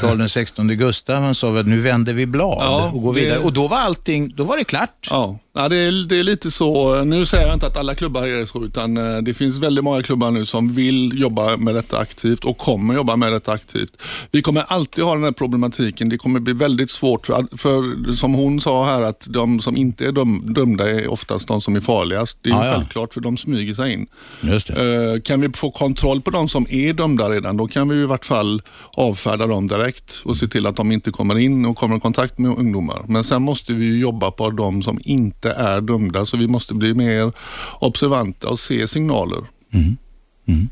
Karl XVI Gustav. Han sa väl nu vänder vi blad Ja, och går det- vidare. Och då var allting, då var det klart. Ja, ja det, är, det är lite så. Nu säger jag inte att alla klubbar är så, utan eh, det finns väldigt många klubbar nu som vill jobba med detta aktivt och kommer jobba med detta aktivt. Vi kommer alltid ha den här problematiken. Det kommer bli väldigt svårt, för, för som hon sa här, att de som inte är döm, dömda är oftast de som är farligast. Det är Ja, ja. självklart, för de smyger sig in. Just det. Eh, Kan vi få kontroll på de som är dömda redan, då kan vi i vart fall avfärda dem direkt och se till att de inte kommer in och kommer i kontakt med ungdomar. Men sen måste vi ju jobba på de som inte är dömda, så vi måste bli mer observanta och se signaler. Mm. Mm.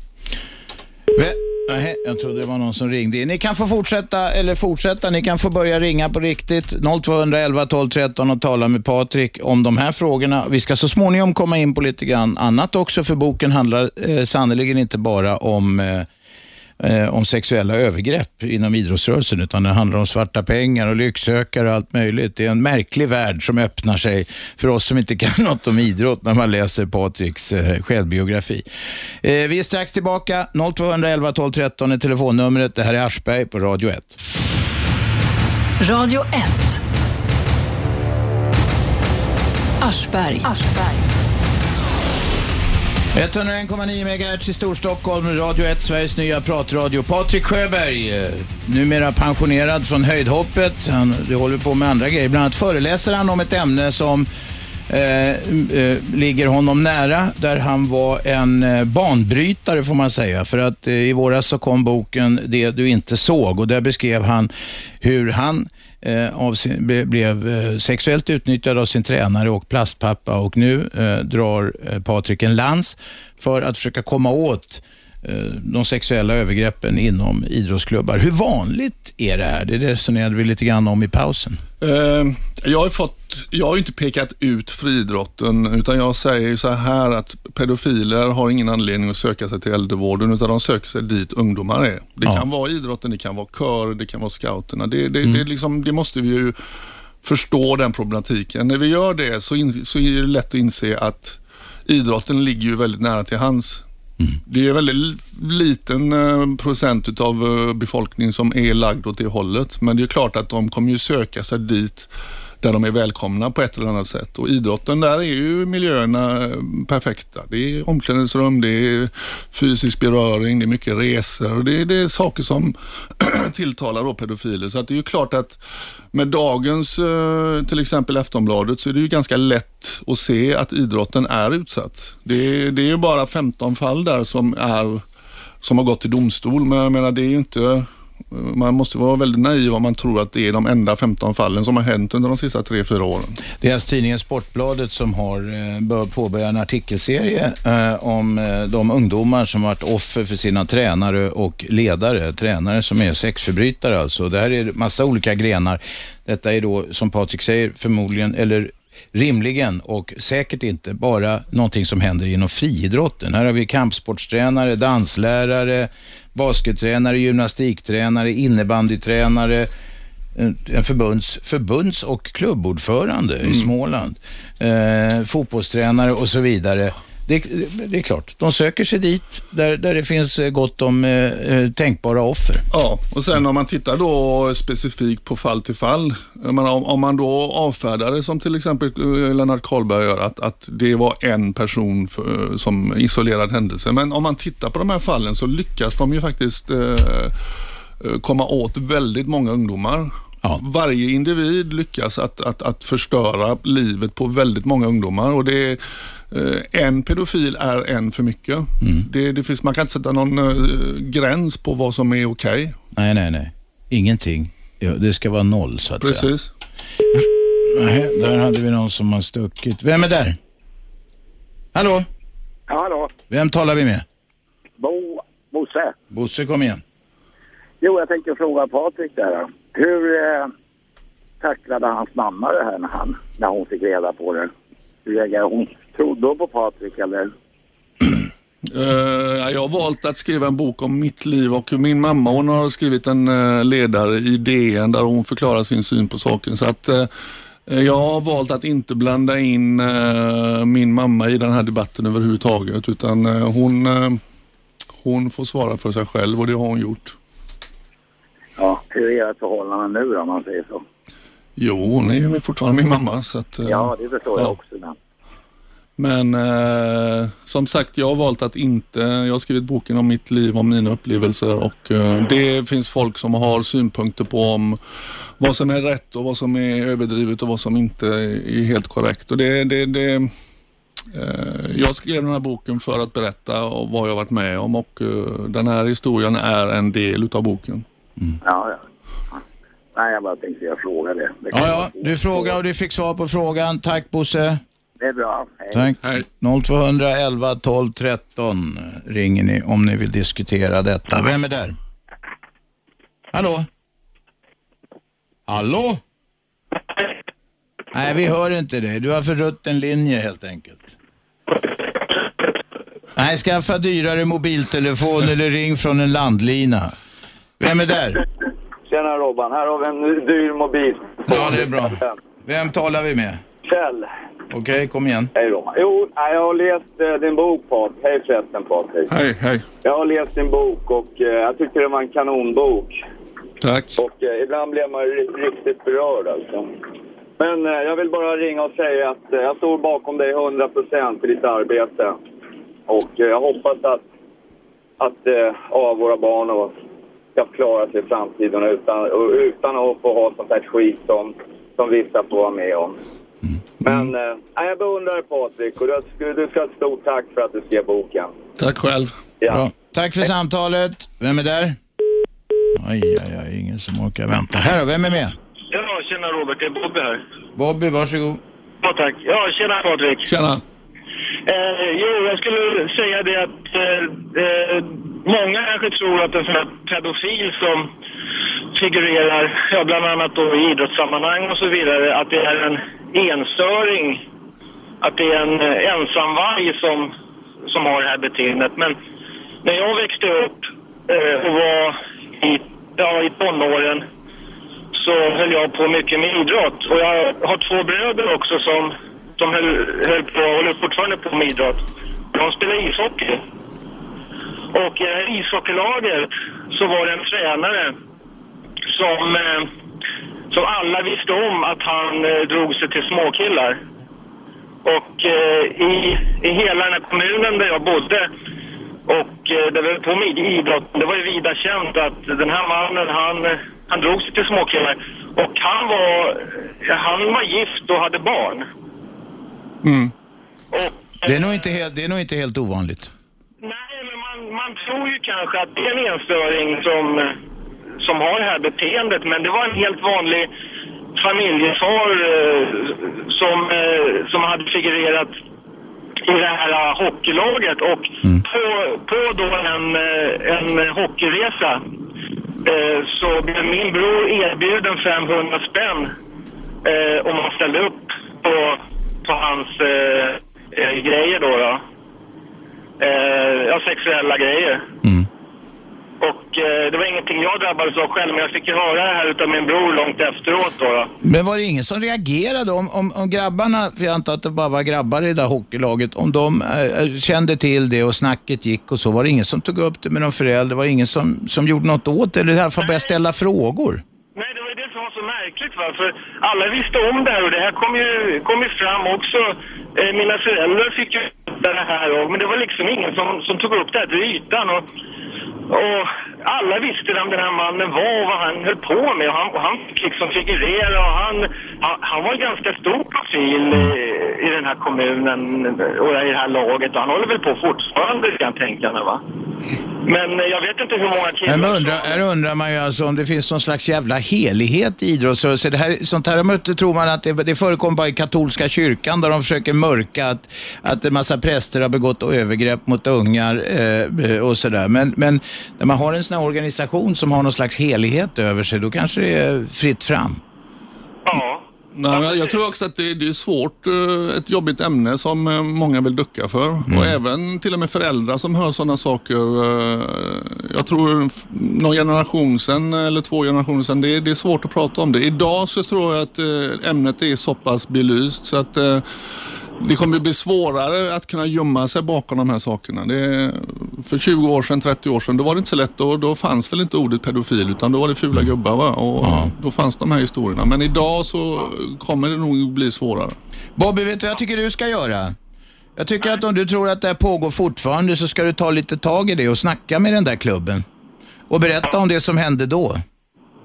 Vä- Nej, jag trodde det var någon som ringde in. Ni kan få fortsätta, eller fortsätta, ni kan få börja ringa på riktigt. 0211 12 13 och tala med Patrik om de här frågorna. Vi ska så småningom komma in på lite grann annat också, för boken handlar eh, sannerligen inte bara om eh, eh, om sexuella övergrepp inom idrottsrörelsen, utan det handlar om svarta pengar och lycksökare och allt möjligt. Det är en märklig värld som öppnar sig för oss som inte kan <laughs> något om idrott när man läser Patriks eh, självbiografi. Eh, vi är strax tillbaka. 0211 12 13 är telefonnumret. Det här är Aschberg på Radio 1. Radio 1. Aschberg. 101,9 MHz i Storstockholm, Radio 1, Sveriges nya pratradio. Patrik Sjöberg, eh, numera pensionerad från höjdhoppet. Han håller på med andra grejer. Bland annat föreläser han om ett ämne som eh, eh, ligger honom nära, där han var en eh, banbrytare får man säga. För att eh, i våras så kom boken Det du inte såg och där beskrev han hur han eh, Eh, av sin, ble, blev eh, sexuellt utnyttjad av sin tränare och plastpappa och nu eh, drar eh, Patrik en lans för att försöka komma åt eh, de sexuella övergreppen inom idrottsklubbar. Hur vanligt är det här? Det resonerade vi lite grann om i pausen. Eh, Jag har, fått, jag har inte pekat ut friidrotten utan jag säger så här att pedofiler har ingen anledning att söka sig till äldrevården utan de söker sig dit ungdomar är. Det Ja. kan vara idrotten, det kan vara kör, det kan vara scouterna. Det, det, det, är liksom, det måste vi ju förstå den problematiken. När vi gör det så, in, så är det lätt att inse att idrotten ligger ju väldigt nära till det är väldigt liten eh, procent utav eh, befolkningen som är lagd åt det hållet. Men det är klart att de kommer ju söka sig dit där de är välkomna på ett eller annat sätt. Och idrotten, där är ju miljöerna eh, perfekta. Det är omklädningsrum, det är fysisk beröring, det är mycket resor. Det är, det är saker som <clears throat> tilltalar då pedofiler. Så att det är ju klart att med dagens, eh, till exempel Aftonbladet, så är det ju ganska lätt att se att idrotten är utsatt. Det, är- det är ju bara 15 fall där som, är, som har gått till domstol, men jag menar det är ju inte man måste vara väldigt naiv om man tror att det är de enda 15 fallen som har hänt under de sista 3-4 åren. Det är alltså tidningen Sportbladet som har eh, påbörjat påbörja en artikelserie eh, om eh, de ungdomar som varit offer för sina tränare och ledare. Tränare som är sexförbrytare alltså. Det här är massa olika grenar. Detta är då, som Patrik säger, förmodligen, eller rimligen och säkert inte bara någonting som händer inom friidrotten. Här har vi kampsportstränare, danslärare, baskettränare, gymnastiktränare, innebandytränare, en en förbunds, förbunds och klubbordförande i Småland, eh, fotbollstränare och så vidare. Det, det, är klart, de söker sig dit där, där det finns eh, gott om eh, eh, tänkbara offer. Ja, och sen om man tittar då specifikt på fall till fall. Menar, om, om man då avfärdar det som till exempel eh, Lennart Karlberg gör, att, att det var en person för, som isolerad händelse. Men om man tittar på de här fallen så lyckas de ju faktiskt eh, komma åt väldigt många ungdomar. Ja. Varje individ lyckas att, att, att förstöra livet på väldigt många ungdomar och det en pedofil är en för mycket. Det, det finns, man kan inte sätta någon eh, gräns på vad som är okej. Nej, nej, nej. Ingenting. Det ska vara noll så att säga. Precis. Nej, där hade vi någon som har stuckit. Vem är där? Hallå? Ja, hallå. Vem talar vi med? Bo, Bosse. Bosse, kom igen. Jo, jag tänkte fråga Patrik där. Hur eh, tacklade hans mamma det här när, han, när hon fick reda på det? Hur reagerade hon? Trodde hon på Patrik eller? <clears throat> Eh, jag har valt att skriva en bok om mitt liv och min mamma hon har skrivit en eh, ledare i DN där hon förklarar sin syn på saken. Så att eh, jag har valt att inte blanda in min mamma i den här debatten överhuvudtaget utan hon, hon får svara för sig själv och det har hon gjort. Ja, hur är ert förhållande nu då, om man säger så? Jo, hon är ju fortfarande min mamma. Så att, Ja, det förstår jag ja. också. Men. Men eh, som sagt, jag har valt att inte, jag har skrivit boken om mitt liv, om mina upplevelser och eh, det finns folk som har synpunkter på om vad som är rätt och vad som är överdrivet och vad som inte är helt korrekt. Och det, det, det, eh, jag skrev den här boken för att berätta om vad jag varit med om och eh, den här historien är en del utav boken. Ja, ja. ja. Nej, jag bara tänkte jag fråga det. Ja, ja, du frågade och du fick svar på frågan. Tack Bosse. Det är bra. Hej. Tack. Hej. 0211 12 13 ringer ni om ni vill diskutera detta. Vem är där? Hallå? Hallå? Nej, vi hör inte dig. Du har för rutten linje helt enkelt. Nej, skaffa dyrare mobiltelefon eller ring från en landlina. Vem är där? Tjena Robban, här har vi en dyr mobil. Ja, det är bra. Vem talar vi med? Kjell. Okej, kom igen. Hej Robban. Jo, jag har läst eh, din bok Patrik. Hej förresten Patrik. Hej, hej. Jag har läst din bok och eh, jag tyckte det var en kanonbok. Tack. Och eh, ibland blev man ju riktigt berörd alltså. Men eh, jag vill bara ringa och säga att eh, jag står bakom dig 100% i ditt arbete. Och eh, jag hoppas att, att eh, ja, våra barn och ska klara sig i framtiden utan, utan att få ha sånt här skit som, som vissa får vara med om. Men eh, nej, jag beundrar dig Patrik och du, du ska ha ett stort tack för att du skrev boken. Tack själv. Ja. Bra. Tack för samtalet. Vem är där? Aj, aj, aj, ingen som orkar vänta. Här då, vem är med? Ja, tjena Robert, det är Bobby här. Bobby, varsågod. Ja, tack. Ja, tjena Patrik. Tjena. Eh, jo, jag skulle säga det att eh, eh, många kanske tror att en sån här pedofil som figurerar, ja, bland annat då i idrottssammanhang och så vidare, att det är en enstöring, att det är en eh, ensamvarg som, som har det här beteendet. Men när jag växte upp eh, och var i, ja, i tonåren så höll jag på mycket med idrott. Och jag har två bröder också som, som höll, höll på håller fortfarande på med idrott. De spelar ishockey. Och i det här ishockeylaget så var det en tränare som, eh, som alla visste om att han eh, drog sig till småkillar. Och eh, i, i hela den här kommunen där jag bodde och eh, det var på med idrott, det var ju vida känt att den här mannen han, han drog sig till småkillar. Och han var, han var gift och hade barn. Mm. Och, Det är nog inte helt, det är nog inte helt ovanligt. Nej, men man, man tror ju kanske att det är en enstöring som, eh, som har det här beteendet. Men det var en helt vanlig familjefar eh, som, eh, som hade figurerat i det här eh, hockeylaget. Och på, på då en, eh, en hockeyresa eh, så blev min bror erbjuden 500 spänn om han ställde upp på, på hans grejer då. då. Ja, sexuella grejer. Och eh, det var ingenting jag drabbades av själv, men jag fick ju höra det här utav min bror långt efteråt då. då. Men var det ingen som reagerade om, om, om grabbarna, för jag antar att det bara var grabbar i det där hockeylaget, om de eh, kände till det och snacket gick och så, var det ingen som tog upp det med någon förälder? Var det ingen som, som gjorde något åt det? Eller i alla fall började ställa frågor? Nej, det var ju det som var så märkligt va, för alla visste om det här och det här kom ju, kom ju fram också. Eh, mina föräldrar fick ju det här och, men det var liksom ingen som, som tog upp det här till ytan och, och alla visste vem den här mannen var och vad han höll på med och han, och han liksom figurera och han, han, han var en ganska stor profil i, i den här kommunen och i det här laget och han håller väl på fortfarande kan jag tänka mig va. Men eh, jag vet inte hur många killar Men undrar, här undrar man ju alltså om det finns någon slags jävla helighet i idrottsrörelsen. Det här, sånt här möte tror man att det, det förekommer bara i katolska kyrkan där de försöker mörka att, att en massa präster har begått övergrepp mot ungar eh, och sådär. Men, men när man har en sån här organisation som har någon slags helighet över sig, då kanske det är fritt fram. Ja. Nej, jag tror också att det, det är svårt, eh, ett jobbigt ämne som eh, många vill ducka för. Och även till och med föräldrar som hör sådana saker. eh, Jag tror någon generation sedan eller två generationer sedan, det, är- det är svårt att prata om det. Idag så tror jag att ämnet är så pass belyst så att det kommer bli svårare att kunna gömma sig bakom de här sakerna. Det, för 20 år sedan, 30 år sedan, då var det inte så lätt. Då, då fanns väl inte ordet pedofil utan då var det fula gubbar va? och då fanns de här historierna. Men idag så kommer det nog bli svårare. Bobby, vet du vad jag tycker du ska göra? Jag tycker att om du tror att det här pågår fortfarande så ska du ta lite tag i det och snacka med den där klubben. Och berätta om det som hände då.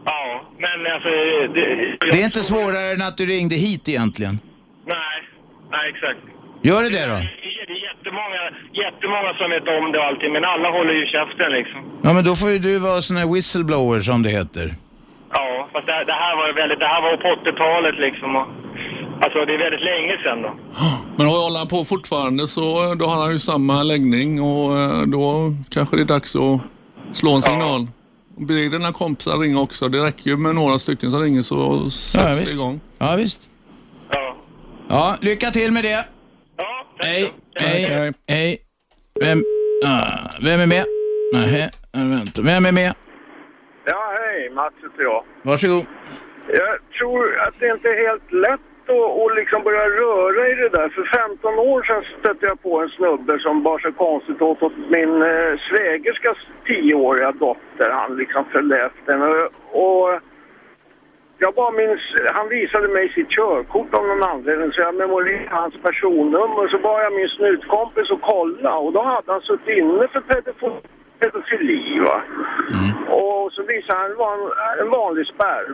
Ja, men alltså... Det, Det är inte svårare än att du ringde hit egentligen. Nej, exakt. Gör det det då? Det är det jättemånga, jättemånga som vet om det och allting, men alla håller ju käften liksom. Ja, men då får ju du vara sån här whistleblower som det heter. Ja, fast det, det här var ju väldigt, det här var på 80-talet liksom. Och, alltså det är väldigt länge sedan då. Men håller han på fortfarande så då har han ju samma läggning och eh, då kanske det är dags att slå en signal. Be dina kompisar ringa också. Det räcker ju med några stycken som ringer så sätts det visst. igång. Ja, visst. Ja. Lycka till med det. Ja, tack Hej, då. hej, hej. hej. Vem, ah, vem är med? Nej, vänta. Vem är med? Ja, hej. Mats heter jag. Varsågod. Jag tror att det inte är helt lätt att, att liksom börja röra i det där. För 15 år sedan stötte jag på en snubbe som bar sig konstigt åt, åt min eh, svägerskas 10-åriga dotter. Han liksom följde efter henne. Och jag bara minns, han visade mig sitt körkort av någon anledning så jag memorerade hans personnummer. Så bad jag min snutkompis att kolla och då hade han suttit inne för pedofili. pedofili va? Och så visade han, var en, en vanlig spärr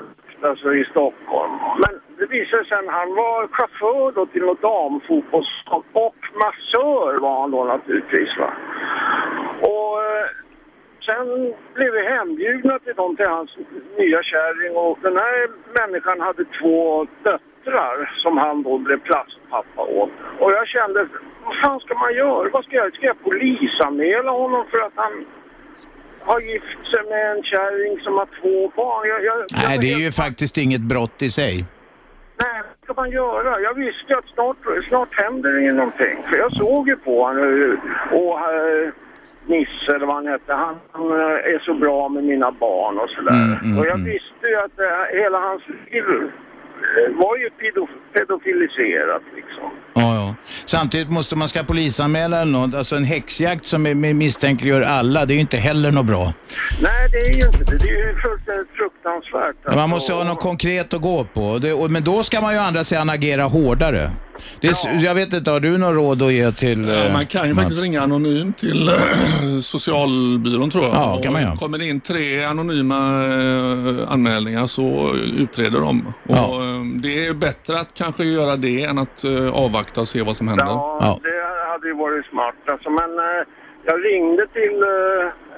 alltså i Stockholm. Men det visade sig sen, han var chaufför då till något damfotbollslag och massör var han då naturligtvis va. Och eh, sen blev vi hembjudna till dem, till hans nya kärring och den här människan hade två döttrar som han då blev plastpappa åt. Och jag kände, vad fan ska man göra? Vad ska jag, ska jag polisanmäla honom för att han har gift sig med en kärring som har två barn? Jag, jag, Nej, jag- det är ju faktiskt inget brott i sig. Nej, vad ska man göra? Jag visste ju att snart, snart händer det ju någonting. För jag såg ju på honom och eh, Nisse eller vad han hette, han, han eh, är så bra med mina barn och sådär. Mm, mm, och jag mm. visste ju att eh, hela hans liv eh, var ju pedof pedofiliserat liksom. Ja, ja. Samtidigt måste man ska polisanmäla eller något. Alltså en häxjakt som är- misstänkliggör alla, det är ju inte heller något bra. Nej, det är ju inte det. Det är ju fullständigt fruktansvärt. Men man alltså. måste ha något konkret att gå på. Det, och, men då ska man ju å andra sidan agera hårdare. Det är, s- Jag vet inte, har du något råd att ge till... Ja, eh, man kan ju Mats? faktiskt ringa anonymt till <clears throat> socialbyrån tror jag. Ja, kan man göra. Kommer det in tre anonyma eh, anmälningar så utreder de. Och, Ja. eh, det är bättre att kanske göra det än att eh, avvakta och se vad som händer. Ja, Ja. det hade ju varit smart. Alltså, men eh, jag ringde till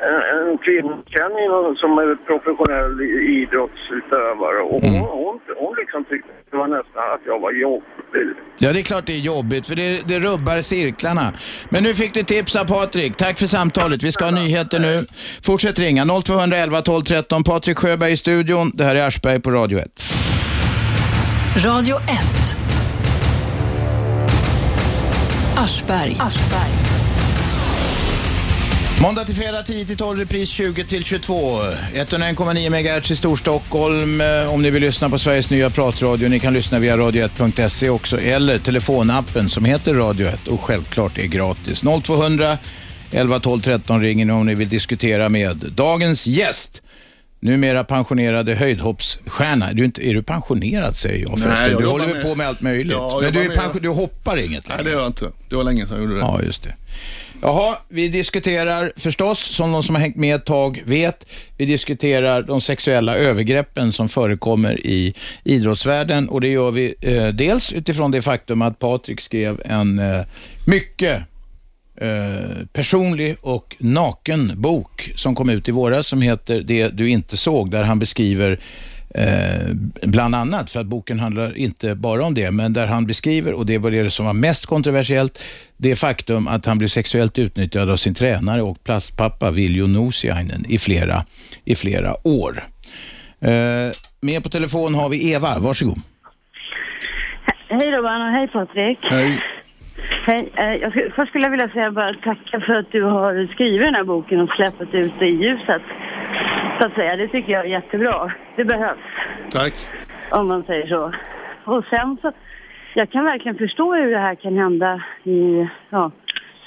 en, en kvinnokänning som är professionell idrottsutövare och Mm. hon, hon, hon liksom tyckte det var nästan att jag var jobbig. Ja, det är klart det är jobbigt, för det, det rubbar cirklarna. Men nu fick du tips av Patrik. Tack för samtalet. Vi ska ha nyheter nu. Fortsätt ringa. 0211 12 13. Patrik Sjöberg i studion. Det här är Aschberg på Radio 1. Radio 1. Aschberg. Måndag till fredag 10 till 12, repris 20 till 22. 101,9 MHz i Storstockholm. Eh, Om ni vill lyssna på Sveriges nya pratradio, ni kan lyssna via radio1.se också, eller telefonappen som heter Radio 1 och självklart är gratis. 0200 11 12 13 ringer ni om ni vill diskutera med dagens gäst. Numera pensionerade höjdhoppsstjärna. Du är, inte, är du pensionerad säger jag förresten. jag du håller väl på med allt möjligt. Ja, Men du, är pension, du hoppar inget Nej, längre. det gör jag inte. Det var länge sedan jag gjorde det. Ja, just det. Jaha, vi diskuterar förstås, som de som har hängt med ett tag vet, vi diskuterar de sexuella övergreppen som förekommer i idrottsvärlden. Och det gör vi eh, dels utifrån det faktum att Patrik skrev en eh, mycket eh, personlig och naken bok som kom ut i våras som heter Det du inte såg, där han beskriver eh, bland annat, för att boken handlar inte bara om det, men där han beskriver, och det var det som var mest kontroversiellt, det faktum att han blev sexuellt utnyttjad av sin tränare och plastpappa Viljo Nosiainen i flera, i flera år. Eh, med på telefon har vi Eva, varsågod. Hej Robban och hej Patrik. Hej. Hej. Eh, jag skulle, först skulle jag vilja säga bara tacka för att du har skrivit den här boken och släppt ut det i ljuset. Så att säga, det tycker jag är jättebra. Det behövs, Tack. om man säger så. Och sen så, jag kan verkligen förstå hur det här kan hända i ja,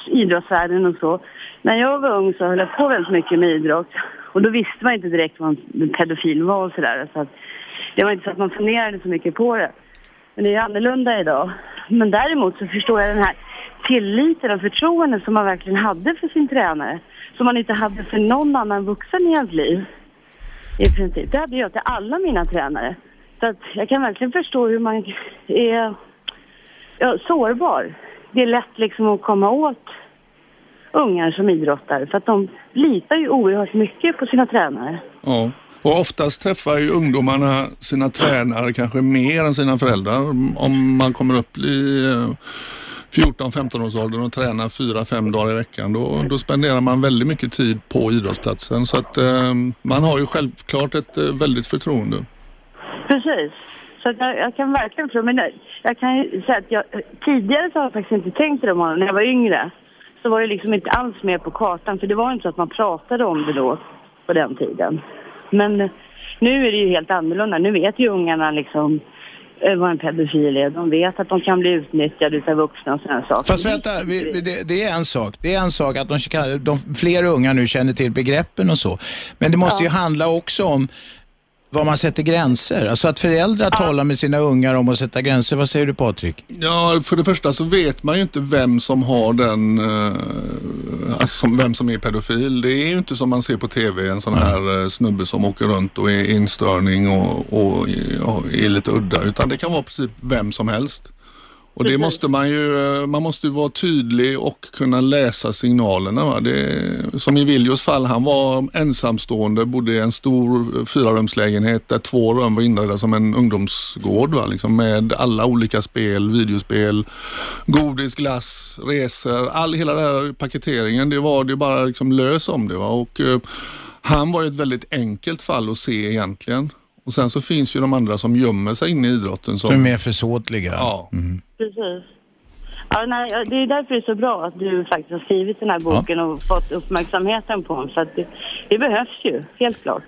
idrottsvärlden och så. När jag var ung så höll jag på väldigt mycket med idrott. Och då visste man inte direkt vad en pedofil var och sådär. Så att det var inte så att man funderade så mycket på det. Men det är annorlunda idag. Men däremot så förstår jag den här tilliten och förtroendet som man verkligen hade för sin tränare. Som man inte hade för någon annan vuxen i ens liv. I princip. Det hade jag till alla mina tränare. Så att jag kan verkligen förstå hur man är ja, sårbar. Det är lätt liksom att komma åt ungar som idrottar för att de litar ju oerhört mycket på sina tränare. Ja. Och oftast träffar ju ungdomarna sina tränare kanske mer än sina föräldrar. Om man kommer upp i 14-15-årsåldern och tränar 4-5 dagar i veckan då, då spenderar man väldigt mycket tid på idrottsplatsen. Så att eh, man har ju självklart ett eh, väldigt förtroende. Precis. Så att jag, jag kan verkligen tro, men det- jag kan ju säga att jag, tidigare så har jag faktiskt inte tänkt på det när jag var yngre. Så var det liksom inte alls med på kartan, för det var inte så att man pratade om det då, på den tiden. Men nu är det ju helt annorlunda. Nu vet ju ungarna liksom vad en pedofil är. De vet att de kan bli utnyttjade av vuxna och sådana saker. Fast vänta, vi, det, det är en sak. Det är en sak att de, de, fler unga nu känner till begreppen och så. Men det måste ju handla också om var man sätter gränser. Alltså att föräldrar talar med sina ungar om att sätta gränser. Vad säger du Patrik? Ja, för det första så vet man ju inte vem som har den, eh, alltså vem som är pedofil. Det är ju inte som man ser på TV, en sån här eh, snubbe som åker runt och är instörning och, och, ja, är lite udda. Utan det kan vara precis vem som helst. Och det måste man ju, eh, man måste ju vara tydlig och kunna läsa signalerna. Va? Det, som i Viljos fall, han var ensamstående, bodde i en stor fyrarumslägenhet där två rum var inredda som en ungdomsgård. Va? Liksom med alla olika spel, videospel, godis, glass, resor, all, hela den här paketeringen. Det var det bara liksom lös om det. Va? Och, eh, han var ju ett väldigt enkelt fall att se egentligen. Och sen så finns ju de andra som gömmer sig inne i idrotten. Som, Som är mer försåtliga. Ja. Precis. Ja, nej, ja, det är därför det är så bra att du faktiskt har skrivit den här boken och fått uppmärksamheten på den. Så det, det behövs ju, helt klart.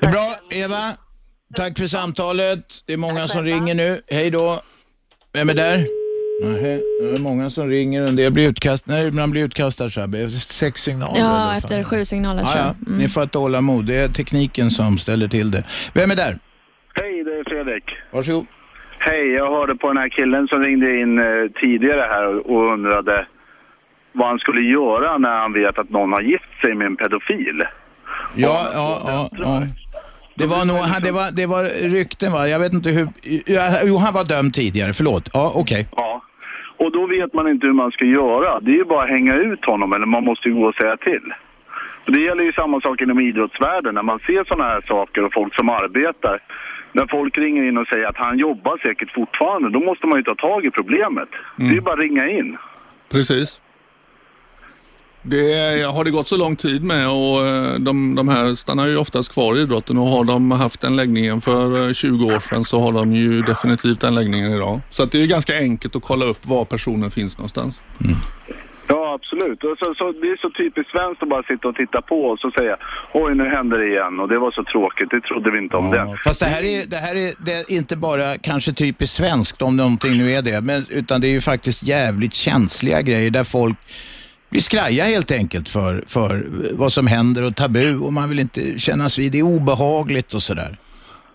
Det är bra, Eva. Tack för samtalet. Det är många som ringer nu. Hej då. Vem är där? Nähä, det är många som ringer och en del blir utkastade. Nej, man blir utkastad så här. Sex signaler. Ja, efter fan. sju signaler Ja, tror ja. jag. Mm. Ni får ha tålamod. Det är tekniken som ställer till det. Vem är där? Hej, det är Fredrik. Varsågod. Hej, jag hörde på den här killen som ringde in eh, tidigare här och- undrade vad han skulle göra när han vet att någon har gift sig med en pedofil. Ja, ja, ja. ja. Det var nog, han- det var, det var rykten va? Jag vet inte hur, jo han var dömd tidigare, förlåt. Ja, okej. Ja. Och då vet man inte hur man ska göra. Det är ju bara att hänga ut honom eller man måste ju gå och säga till. Och det gäller ju samma sak inom idrottsvärlden. När man ser sådana här saker och folk som arbetar. När folk ringer in och säger att han jobbar säkert fortfarande, då måste man ju ta tag i problemet. Det är ju bara att ringa in. Precis. Det har det gått så lång tid med och eh, de, de här stannar ju oftast kvar i idrotten och har de haft den läggningen för eh, 20 år sedan så har de ju definitivt den läggningen idag. Så att det är ju ganska enkelt att kolla upp var personen finns någonstans. Ja, absolut. Och så, så, det är så typiskt svenskt att bara sitta och titta på och så säga oj nu händer det igen och det var så tråkigt, det trodde vi inte om det. Fast det här är, det här är, det är inte bara kanske typiskt svenskt, om någonting nu är det, men, utan det är ju faktiskt jävligt känsliga grejer där folk blir skraja helt enkelt för, för vad som händer och tabu och man vill inte kännas vid. Det är obehagligt och sådär.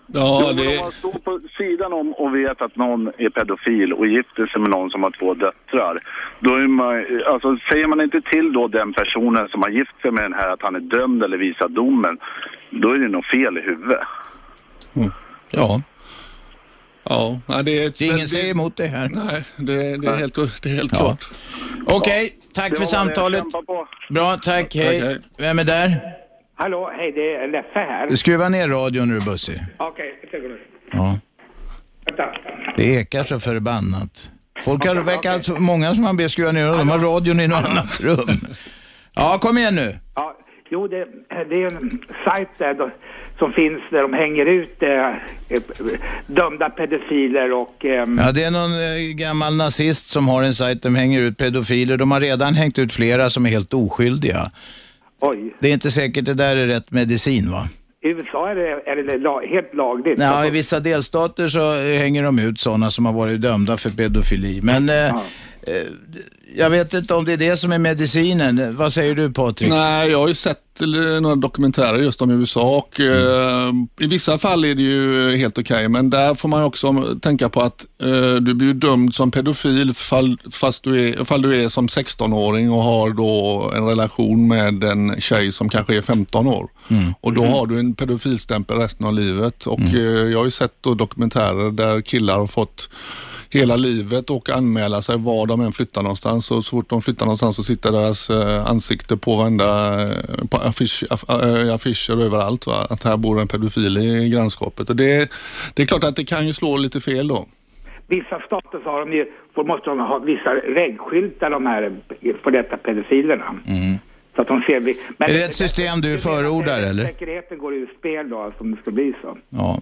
Ja, det... Om man står på sidan om och vet att någon är pedofil och gifter sig med någon som har två döttrar. Då är man, alltså, säger man inte till då den personen som har gift sig med den här att han är dömd eller visar domen, då är det nog fel i huvudet. Ja. Ja, det är ett, Ingen säger emot det här. Nej, det, det är helt, det är helt Ja. klart. Okej, tack Det för det samtalet. Bra, tack. Hej. Tack, hej. Vem är där? Hallå, hej det är Leffe här. Skruva ner radion nu Bussi. Okej, ett ögonblick. Ja. Vänta. Det ekar så förbannat. Folk har verkar så många som man ber skruva ner och de har radion i något annat rum. Ja, kom igen nu. Ja, jo, det, det är en sajt där då, som finns där de hänger ut eh, eh, dömda pedofiler och... ehm, Ja, det är någon eh, gammal nazist som har en sajt där de hänger ut pedofiler. De har redan hängt ut flera som är helt oskyldiga. Oj. Det är inte säkert det där är rätt medicin va? I USA är det, är det la, helt lagligt. Ja, I vissa delstater så eh, hänger de ut sådana som har varit dömda för pedofili. Men eh, eh, jag vet inte om det är det som är medicinen. Vad säger du Patrik? Nej, jag har ju sett eller, några dokumentärer just om USA och eh, i vissa fall är det ju helt okej, men där får man också tänka på att eh, du blir dömd som pedofil fall, fast du är, fall du är som 16-åring och har då en relation med en tjej som kanske är 15 år. Mm. Och då har du en pedofilstämpel resten av livet och Mm. eh, jag har ju sett då dokumentärer där killar har fått hela livet och anmäla sig var de än flyttar någonstans och så fort de flyttar någonstans så sitter deras eh, ansikte på varenda eh, på affisch, aff, eh, affischer överallt. Va? Att här bor en pedofil i grannskapet och det, det är klart att det kan ju slå lite fel då. Vissa stater så har de ju, måste de ha vissa vägskyltar de här för detta pedofilerna. Så att de ser... Men Är det ett system du förordar eller? Säkerheten går ur spel då, om det ska bli så. Ja.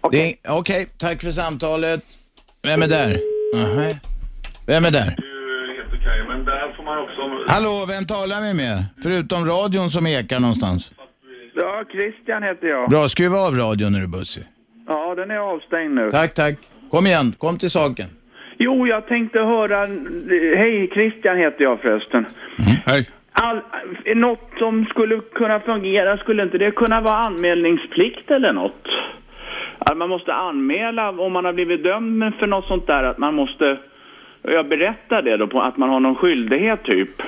Okej, okay, tack för samtalet. Vem är där? Nähä. Vem är där? Men där får man också... Hallå, vem talar vi med? Förutom radion som ekar någonstans. Ja, Christian heter jag. Bra, skruva av radion när du är bussig. Ja, den är avstängd nu. Tack, tack. Kom igen, kom till saken. Jo, jag tänkte höra... Hej, Christian heter jag förresten. Hej. All, något som skulle kunna fungera, skulle inte det kunna vara anmälningsplikt eller något? Att man måste anmäla om man har blivit dömd för något sånt där, att man måste... Jag berättar det då, på att man har någon skyldighet typ.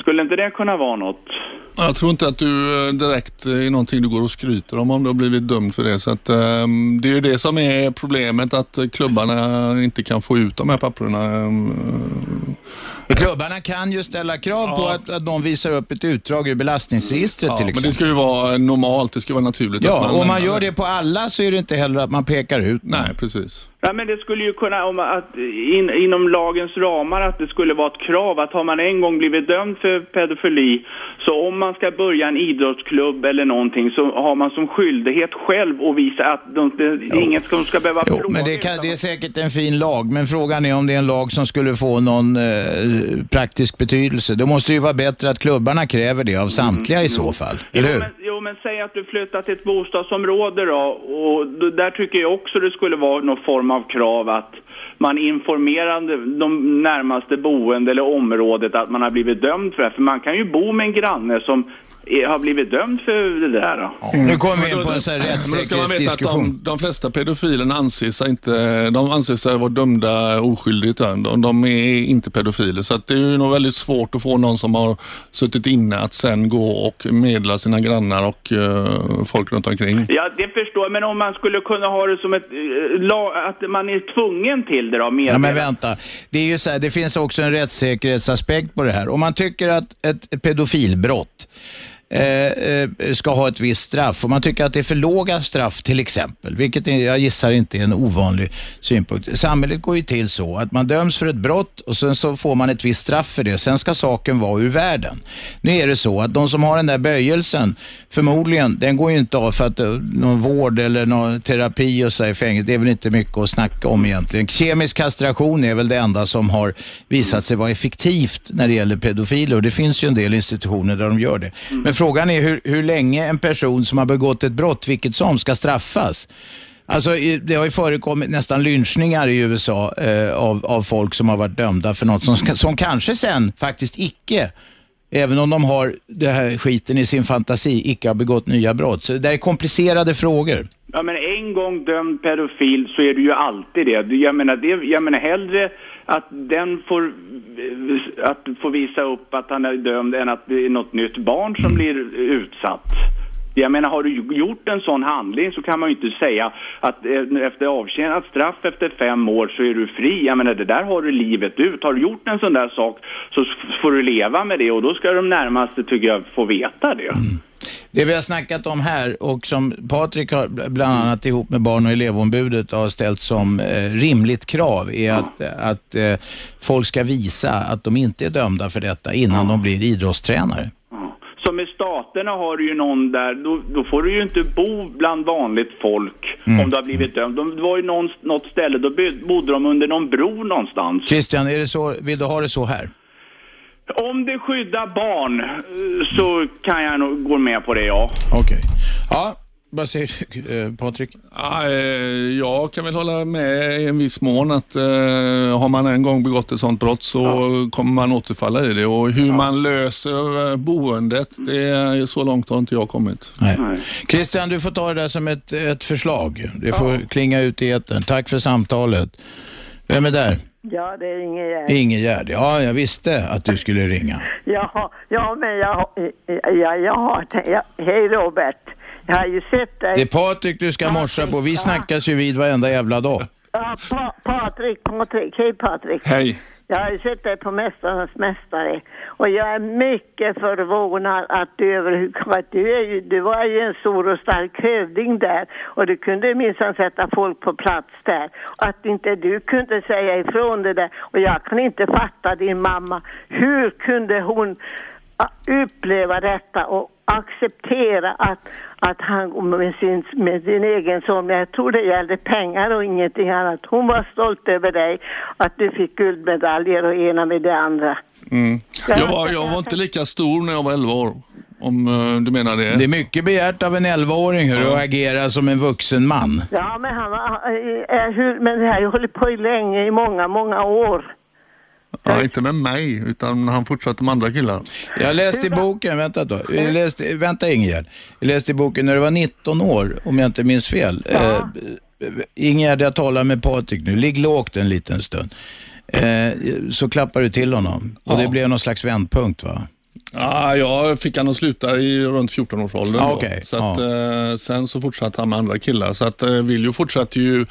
Skulle inte det kunna vara något? Jag tror inte att du eh, direkt eh, är någonting du går och skryter om om du har blivit dömd för det. Så att, um, det är ju det som är problemet att eh, klubbarna inte kan få ut de här papperna. Um, Klubbarna kan ju ställa krav på att, att någon visar upp ett utdrag ur belastningsregistret Ja, till men exempel. det ska ju vara normalt, det ska vara naturligt. Ja, och om man gör det på alla så är det inte heller att man pekar ut. Nej, precis. Ja, men det skulle ju kunna, om att in, inom lagens ramar, att det skulle vara ett krav att har man en gång blivit dömd för pedofili, så om man ska börja en idrottsklubb eller någonting så har man som skyldighet själv att visa att de, det, inget som ska behöva Jo, men det, kan, det är säkert en fin lag, men frågan är om det är en lag som skulle få någon eh, praktisk betydelse. Då måste det ju vara bättre att klubbarna kräver det av samtliga i så fall, eller hur? Men, jo, men säg att du flyttar till ett bostadsområde då, och då, där tycker jag också det skulle vara någon form av krav att man informerar de närmaste boende eller området att man har blivit dömd för det här. För man kan ju bo med en granne som har blivit dömd för det där. Då. Nu kommer vi in på en sån här rättssäkerhetsdiskussion. de, de flesta pedofilerna anser sig inte, de anser sig vara dömda oskyldigt. De, de är inte pedofiler. Så att det är nog väldigt svårt att få någon som har suttit inne att sen gå och medla sina grannar och eh, folk runt omkring. Ja, det förstår jag. Men om man skulle kunna ha det som ett eh, la, att man är tvungen till det då, Ja, meddela. men vänta. Det, är ju så här, det finns också en rättssäkerhetsaspekt på det här. Om man tycker att ett pedofilbrott Eh, eh, ska ha ett visst straff. Om man tycker att det är för låga straff till exempel, vilket jag gissar inte är en ovanlig synpunkt. Samhället går ju till så att man döms för ett brott och sen så får man ett visst straff för det. Sen ska saken vara ur världen. Nu är det så att de som har den där böjelsen, förmodligen, den går ju inte av för att eh, någon vård eller någon terapi och så i fängelse, det är väl inte mycket att snacka om egentligen. Kemisk kastration är väl det enda som har visat sig vara effektivt när det gäller pedofiler och det finns ju en del institutioner där de gör det. Men frågan är hur, hur länge en person som har begått ett brott, vilket som, ska straffas. Alltså, det har ju förekommit nästan lynchningar i USA eh, av, av folk som har varit dömda för något som, som kanske sen faktiskt icke, även om de har det här skiten i sin fantasi, icke har begått nya brott. Så det där är komplicerade frågor. Ja, men en gång dömd pedofil så är du ju alltid det. Jag menar, det, jag menar hellre att den får, att få visa upp att han är dömd än att det är något nytt barn som blir utsatt. Jag menar, har du gjort en sån handling så kan man ju inte säga att eh, efter avtjänat straff efter fem år så är du fri. Jag menar, det där har du livet ut. Har du gjort en sån där sak så får du leva med det och då ska de närmaste, tycker jag, få veta det. Det vi har snackat om här och som Patrik har bl- bland annat ihop med barn och elevombudet har ställt som eh, rimligt krav är att, att eh, folk ska visa att de inte är dömda för detta innan de blir idrottstränare. I staterna har du ju någon där, då, då får du ju inte bo bland vanligt folk om du har blivit dömd. De, det var ju någon, något ställe, då bodde de under någon bro någonstans. Christian, är det så, vill du ha det så här? Om det skyddar barn eh, så kan jag nog gå med på det, ja. Okej. Ja, vad säger du eh, Patrik? Ja, eh, jag kan väl hålla med i en viss mån att eh, har man en gång begått ett sådant brott så kommer man återfalla i det och hur man löser boendet, det är så långt har inte jag kommit. Nej. Christian, du får ta det där som ett, ett förslag. Det får klinga ut i etern. Tack för samtalet. Vem är där? Ja, det är Ingegärd. Ingegärd. Ja, jag visste att du skulle ringa. Ja, ja, men jag, har- ja, jag har tänkt, ja, hej Robert. Jag har ju sett dig. Det är Patrik du ska morsa på. Vi snackas ju vid varenda jävla dag. Ja, pa, Patrik, Patrik, hej Patrik. Hej. Jag har ju sett dig på Mästarnas Mästare och jag är mycket förvånad att du överhuvudtaget, du, är ju, du var ju en stor och stark hövding där och du kunde minsann sätta folk på plats där. Att inte du kunde säga ifrån det där och jag kan inte fatta din mamma. Hur kunde hon ah, uppleva detta och acceptera att, att han med sin, med sin egen son, men jag tror det gällde pengar och ingenting annat. Hon var stolt över dig, att du fick guldmedaljer och ena med det andra. Mm. Jag, var, jag var inte lika stor när jag var 11 år, om eh, du menar det. Det är mycket begärt av en 11-åring hur att agera som en vuxen man. Ja, men han var, äh, hur, men det här ju hållit på i länge, i många, många år. Ja, inte med mig, utan han fortsatte med andra killar. Jag läste i boken, vänta då, jag läste, vänta Ingegärd. Jag läste i boken när du var 19 år, om jag inte minns fel. Eh, Ingegärd, jag talar med Patrik nu, ligg lågt en liten stund. Eh, så klappar du till honom och det blev någon slags vändpunkt va? Ja, jag fick han att sluta i runt 14-årsåldern. Ah, okej. Så att, eh, sen så fortsatte han med andra killar. Så att eh, Viljo fortsatte ju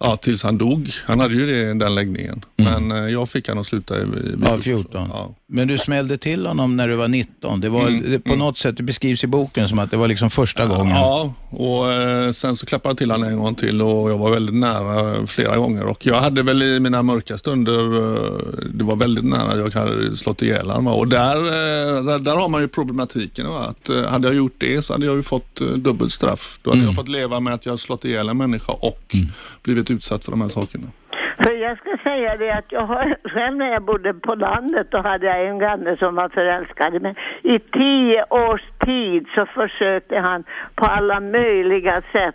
ja, tills han dog. Han hade ju det, den läggningen. Men eh, jag fick han att sluta i, vid Mm. Ja, 14. Men du smällde till honom när du var 19. Det var Mm, det, på något sätt, det beskrivs i boken som att det var liksom första gången. Ja, och eh, sen så klappade jag till honom en gång till och jag var väldigt nära flera gånger. Och jag hade väl i mina mörka stunder, eh, det var väldigt nära jag hade slått ihjäl honom. Och där, eh, där, där har man ju problematiken. Va? Att, hade jag gjort det så hade jag ju fått dubbelt straff. Då hade jag fått leva med att jag slått ihjäl en människa och blivit utsatt för de här sakerna. För jag ska säga det att jag har, själv när jag bodde på landet då hade jag en granne som var förälskad. Men i tio års tid så försökte han på alla möjliga sätt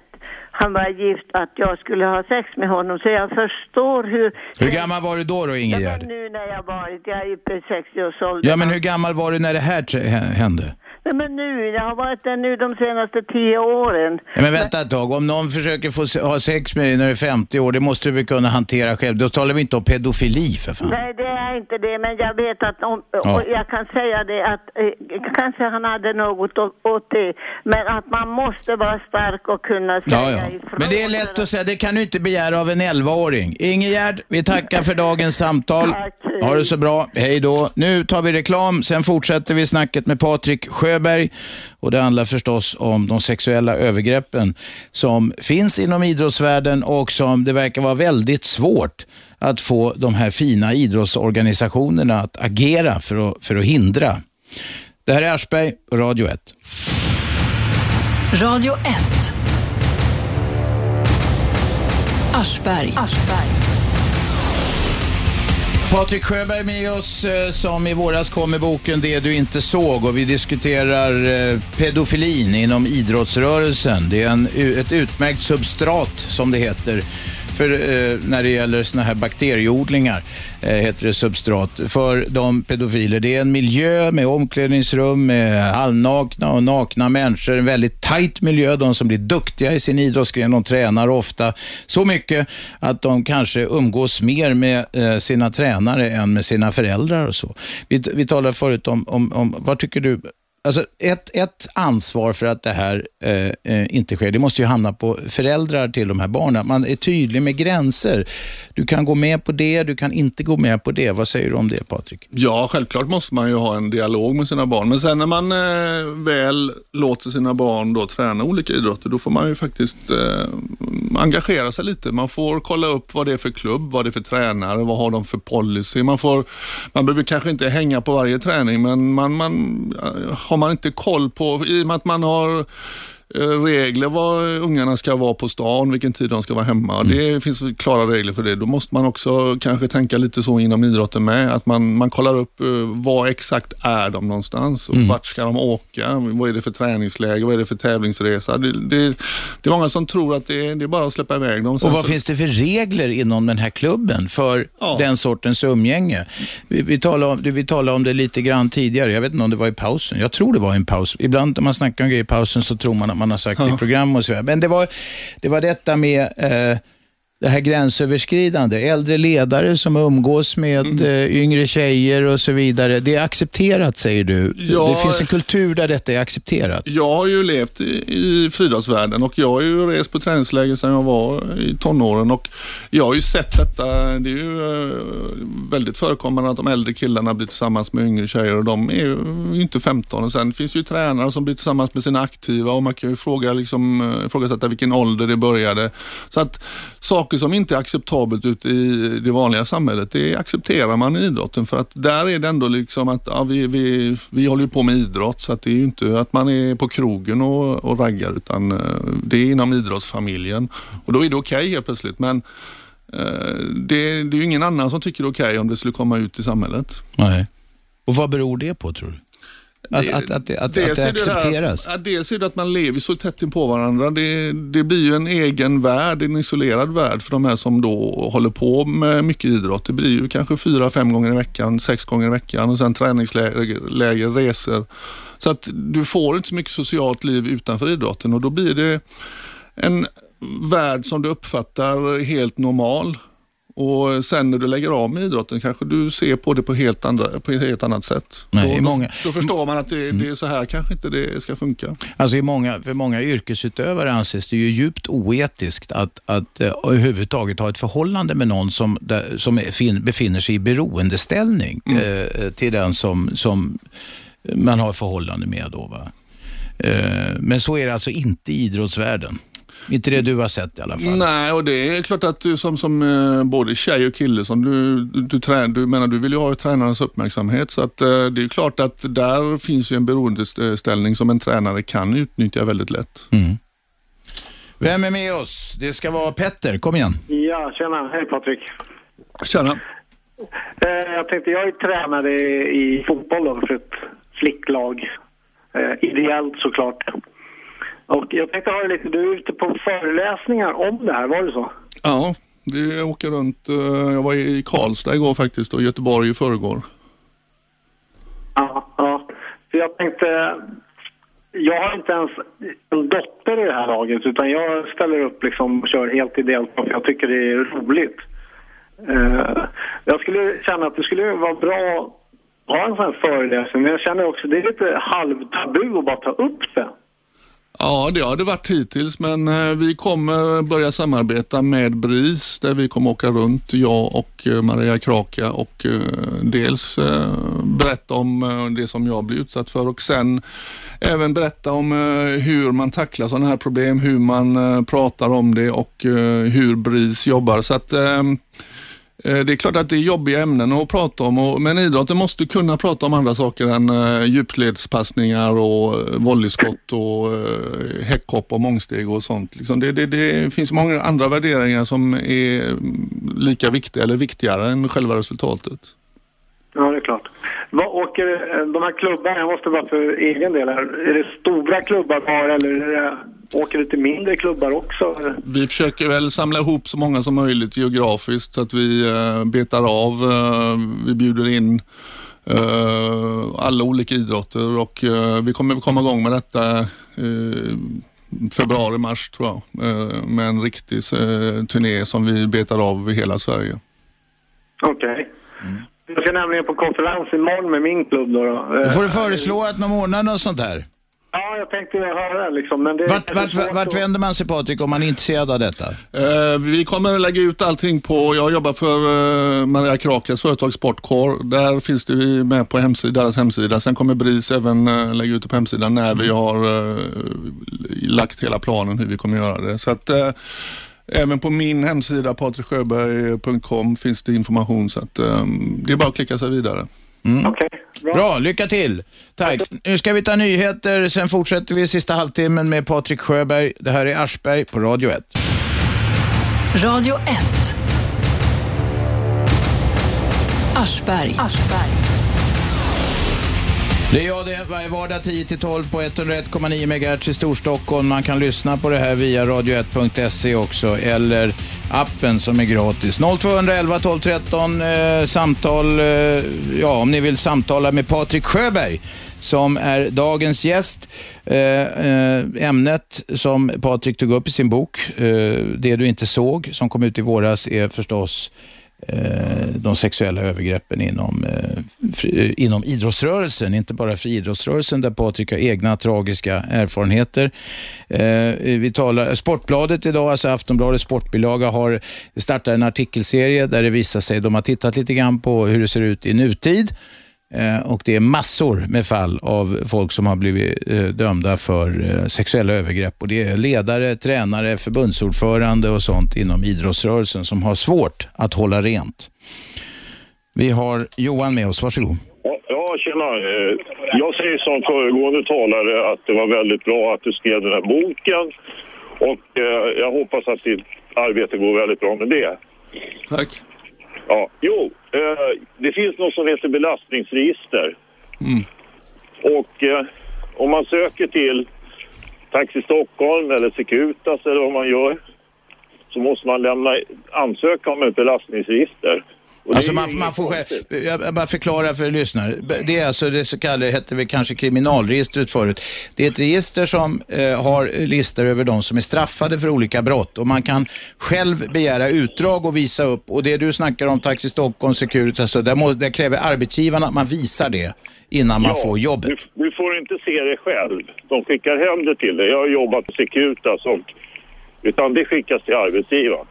han var gift att jag skulle ha sex med honom så jag förstår hur... Hur gammal var du då då Ja, Ingegärd? men nu när jag varit, jag är uppe i 60-årsåldern. Ja men hur gammal var du när det här hände? Nej, men nu, jag har varit där nu de senaste tio åren. Ja, men vänta ett tag, om någon försöker få ha sex med dig när du är 50 år, det måste du väl kunna hantera själv. Då talar vi inte om pedofili för fan. Nej, det är inte det, men jag vet att om, Ja. och jag kan säga det att eh, kanske han hade något åt, det, men att man måste vara stark och kunna säga Ja, ja. ifrån. Men det är lätt att säga, det kan du inte begära av en 11-åring. Ingegärd, vi tackar för dagens samtal. Ha det så bra, hej då. Nu tar vi reklam, sen fortsätter vi snacket med Patrik Sjöberg. Och det handlar förstås om de sexuella övergreppen som finns inom idrottsvärlden och som det verkar vara väldigt svårt att få de här fina idrottsorganisationerna att agera för att, för att hindra. Det här är Aschberg, Radio 1. Radio 1. Aschberg. Patrik Sjöberg med oss eh, som i våras kom med boken Det du inte såg och vi diskuterar eh, pedofilin inom idrottsrörelsen. Det är en, ett utmärkt substrat som det heter för, eh, när det gäller såna här bakterieodlingar eh, heter det substrat för de pedofiler. Det är en miljö med omklädningsrum, med halvnakna och nakna människor. En väldigt tajt miljö. De som blir duktiga i sin idrottsgren, de tränar ofta så mycket att de kanske umgås mer med eh, sina tränare än med sina föräldrar och så. Vi, vi talade förut om, om, om vad tycker du Alltså ett, ett ansvar för att det här eh, eh, inte sker, det måste ju hamna på föräldrar till de här barnen. Man är tydlig med gränser. Du kan gå med på det, du kan inte gå med på det. Vad säger du om det Patrik? Ja, självklart måste man ju ha en dialog med sina barn. Men sen när man eh, väl låter sina barn då träna olika idrotter, då får man ju faktiskt eh, engagera sig lite. Man får kolla upp vad det är för klubb, vad det är för tränare, vad har de för policy. Man, får, man behöver kanske inte hänga på varje träning, men man, man, har man inte koll på, i och med att man har regler var ungarna ska vara på stan, vilken tid de ska vara hemma. Mm. Det finns klara regler för det. Då måste man också kanske tänka lite så inom idrotten med. Att man, man kollar upp eh, var exakt är de någonstans och Mm. vart ska de åka? Vad är det för träningsläge? Vad är det för tävlingsresa? Det, det, det är många som tror att det är, det är bara att släppa iväg dem. Och Sen vad så- finns det för regler inom den här klubben för den sortens umgänge? Vi, vi, talade om, vi talade om det lite grann tidigare. Jag vet inte om det var i pausen. Jag tror det var i en paus. Ibland när man snackar om grejer i pausen så tror man att man har sagt det i program och så. Men det var, det var detta med eh, det här gränsöverskridande. Äldre ledare som umgås med Mm. eh, yngre tjejer och så vidare. Det är accepterat säger du. Ja. Det finns en kultur där detta är accepterat. Jag har ju levt i, i friidrottsvärlden och jag har ju rest på träningsläger sedan jag var i tonåren och jag har ju sett detta. Det är ju eh, väldigt förekommande att de äldre killarna blir tillsammans med yngre tjejer och de är ju inte 15. Och sen finns ju tränare som blir tillsammans med sina aktiva och man kan ju fråga, liksom, eh, ifrågasätta vilken ålder det började. Så att saker som inte är acceptabelt ute i det vanliga samhället, det accepterar man i idrotten för att där är det ändå liksom att ja, vi, vi, vi håller ju på med idrott så att det är ju inte att man är på krogen och, och raggar utan eh, det är inom idrottsfamiljen och då är det okej helt plötsligt. Men eh, det, det är ju ingen annan som tycker det är okej om det skulle komma ut i samhället. Nej. Och vad beror det på tror du? Att, att, att, att, att Dels det är det accepteras? ja, dels är det att man lever så tätt in på varandra. Det, det blir ju en egen värld, en isolerad värld för de här som då håller på med mycket idrott. Det blir ju kanske fyra, fem gånger i veckan, sex gånger i veckan och sen träningsläger, läger, resor. Så att du får inte så mycket socialt liv utanför idrotten och då blir det en värld som du uppfattar helt normal. Och sen när du lägger av med idrotten kanske du ser på det på helt, andra, på ett helt annat sätt. Nej, då, många- då, förstår man att det, det är så här kanske inte det ska funka. Alltså i många, för många yrkesutövare anses det ju djupt oetiskt att, att uh, överhuvudtaget ha ett förhållande med någon som, där, som fin, befinner sig i beroendeställning eh, till den som, som man har förhållande med. Då, va? Eh, men så är det alltså inte i idrottsvärlden. Inte det du har sett i alla fall. Nej, och det är klart att du som, som eh, både tjej och kille, som du, du, trän, du, menar, du vill ju ha tränarens uppmärksamhet. Så att, eh, det är klart att där finns ju en beroendeställning som en tränare kan utnyttja väldigt lätt. Mm. Vem är med oss? Det ska vara Petter. Kom igen. Ja, tjena. Hej Patrik. Tjena. Eh, jag tänkte, jag är tränare i, fotboll för ett flicklag. Eh, ideellt såklart. Och jag tänkte höra lite, du är ute på föreläsningar om det här, var det så? Ja, vi åker runt. eh, Jag var i Karlstad igår faktiskt och Göteborg i förrgår. Ja, ja. För jag tänkte, jag har inte ens en dotter i det här laget utan jag ställer upp liksom och kör helt ideellt för jag tycker det är roligt. Eh, jag skulle känna att det skulle vara bra att ha en sån här föreläsning men jag känner också det är lite halvtabu att bara ta upp det. Ja, det har det varit hittills, men eh, vi kommer börja samarbeta med BRIS där vi kommer åka runt, jag och eh, Maria Kraka och eh, dels berätta om det som jag blir utsatt för och sen även berätta om hur man tacklar sådana här problem, hur man pratar om det och hur BRIS jobbar. Så att Eh, Eh, det är klart att det är jobbiga ämnen att prata om, och, men idrotten måste kunna prata om andra saker än eh, djupledspassningar och eh, volleyskott och häckhopp och mångsteg och sånt. Liksom det, det, det finns många andra värderingar som är mm, lika viktiga eller viktigare än själva resultatet. Ja, det är klart. Vad åker de här klubbarna, jag måste bara för egen del här, är det stora klubbar bara eller är det, åker det till mindre klubbar också? Vi försöker väl samla ihop så många som möjligt geografiskt så att vi uh, betar av, uh, vi bjuder in uh, alla olika idrotter och vi kommer komma igång med detta februari, mars tror jag, med en riktig turné som vi betar av i hela Sverige. Okej. Jag ska nämligen på konferens imorgon med min klubb då. då. Då får du Eh, föreslå att de ordnar något sånt här. Ja, jag tänkte höra liksom, men det... Vart, vart, vart vänder man sig Patrik om man är intresserad av detta? Eh, vi kommer att lägga ut allting på, jag jobbar för uh, Maria Krakas företag Sportcore. Där finns det vi med på hemsida, deras hemsida. Sen kommer BRIS även uh, lägga ut det på hemsidan när vi har uh, lagt hela planen hur vi kommer göra det. Så att uh, Även på min hemsida patriksjöberg.com finns det information så att um, det är bara att klicka sig vidare. Mm. Okej. Bra, lycka till. Tack. Nu ska vi ta nyheter, sen fortsätter vi sista halvtimmen med Patrik Sjöberg. Det här är Aschberg på Radio 1. Radio 1. Aschberg. Det är jag det, varje vardag 10-12 på 101,9 MHz i Storstockholm. Man kan lyssna på det här via radio1.se också, eller appen som är gratis. 0211 12 13, eh, samtal, eh, ja om ni vill samtala med Patrik Sjöberg som är dagens gäst. Eh, eh, ämnet som Patrik tog upp i sin bok, eh, Det du inte såg, som kom ut i våras, är förstås Eh, de sexuella övergreppen inom, eh, eh, inom idrottsrörelsen, inte bara friidrottsrörelsen där Patrik har egna tragiska erfarenheter. Vi talar, Sportbladet idag, alltså Aftonbladets sportbilaga, har startat en artikelserie där det visar sig, de har tittat lite grann på hur det ser ut i nutid och det är massor med fall av folk som har blivit eh, dömda för eh, sexuella övergrepp. Och det är ledare, tränare, förbundsordförande och sånt inom idrottsrörelsen som har svårt att hålla rent. Vi har Johan med oss, varsågod. Ja, tjena. Eh, Jag säger som föregående talare att det var väldigt bra att du skrev den här boken. Och eh, jag hoppas att ditt arbete går väldigt bra med det. Tack. Ja, jo, eh, det finns något som heter belastningsregister. Och eh, om man söker till Taxi Stockholm eller Securitas eller vad man gör så måste man lämna ansöka om ett belastningsregister. Alltså man, man får, själv- jag bara förklara för lyssnare. Det är alltså det så kallade, hette vi kanske kriminalregistret förut. Det är ett register som eh, har listor över de som är straffade för olika brott och man kan själv begära utdrag och visa upp. Och det du snackar om, Taxi Stockholm, Securitas, alltså, där, må, där kräver arbetsgivarna att man visar det innan man får jobbet. Du, du får inte se det själv. De skickar hem det till dig. Jag har jobbat på Securitas och, utan det skickas till arbetsgivaren.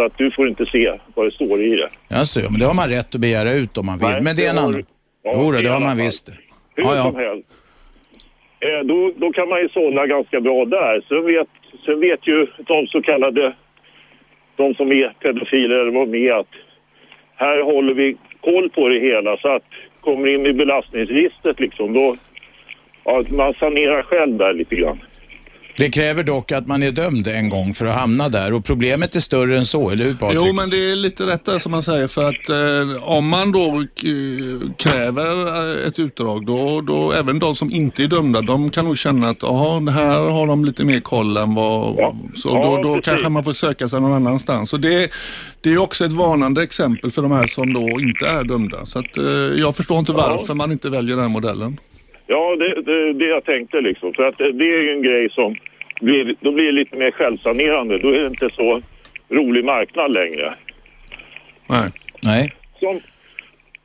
Så att du får inte se vad det står i det. Alltså, men det har man rätt att begära ut om man vill. Nej, men det är en det har annan... ja, Jo, i det har man visst. Hur Ja, ja. som helst. Eh, då, då kan man ju sålla ganska bra där. Sen vet, sen vet ju de så kallade, de som är pedofiler eller de är, att här håller vi koll på det hela. Så att kommer in i belastningsregistret liksom, då, ja, man sanerar själv där lite grann. Det kräver dock att man är dömd en gång för att hamna där och problemet är större än så, eller hur Patrik? Jo, men det är lite rätt där som man säger för att eh, om man då eh, kräver eh, ett utdrag då, då även de som inte är dömda de kan nog känna att aha, det här har de lite mer koll än vad... Så Ja, då, då kanske man får söka sig någon annanstans. Så det, det är också ett varnande exempel för de här som då inte är dömda. Så att, eh, jag förstår inte varför man inte väljer den här modellen. Ja, det, det, det jag tänkte liksom. För att det, det är ju en grej som blir, då blir det lite mer självsanerande. Då är det inte så rolig marknad längre. Nej. Nej. Som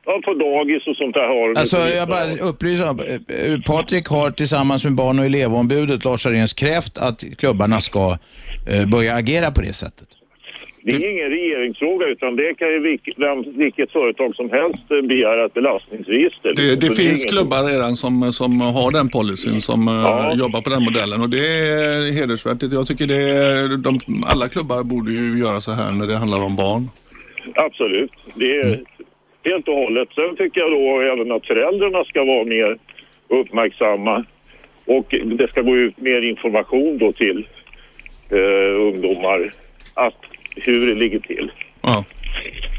ja, på dagis och sånt där har de Alltså, jag bara upplyser om, eh, Patrik har tillsammans med barn och elevombudet Lars Arens krävt att klubbarna ska eh, börja agera på det sättet. Det är ingen regeringsfråga utan det kan ju vilk, vem, vilket företag som helst eh, begära ett belastningsregister. Det, det finns inget- klubbar redan som, som har den policyn, som eh, jobbar på den modellen och det är hedersvärt. Jag tycker det är, de, alla klubbar borde ju göra så här när det handlar om barn. Absolut. Det är Mm. helt och hållet. Sen tycker jag då även att föräldrarna ska vara mer uppmärksamma och det ska gå ut mer information då till eh, ungdomar att hur det ligger till. Ja,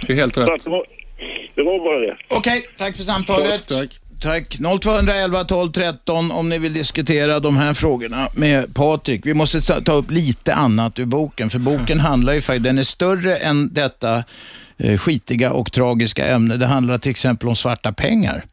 det är helt rätt. att det, var, det var bara det. Okej, tack för samtalet. Tack. Tack. 0211 12 13 om ni vill diskutera de här frågorna med Patrik. Vi måste ta, ta upp lite annat ur boken, för boken handlar ju faktiskt, den är större än detta eh, skitiga och tragiska ämne. Det handlar till exempel om svarta pengar.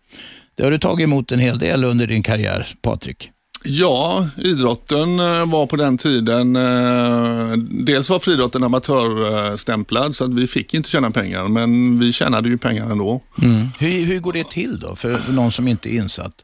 Det har du tagit emot en hel del under din karriär, Patrik. Ja, idrotten eh, var på den tiden, eh, dels var friidrotten amatörstämplad så att vi fick inte tjäna pengar, men vi tjänade ju pengar ändå. Hur, hur går det till då, för någon som inte är insatt?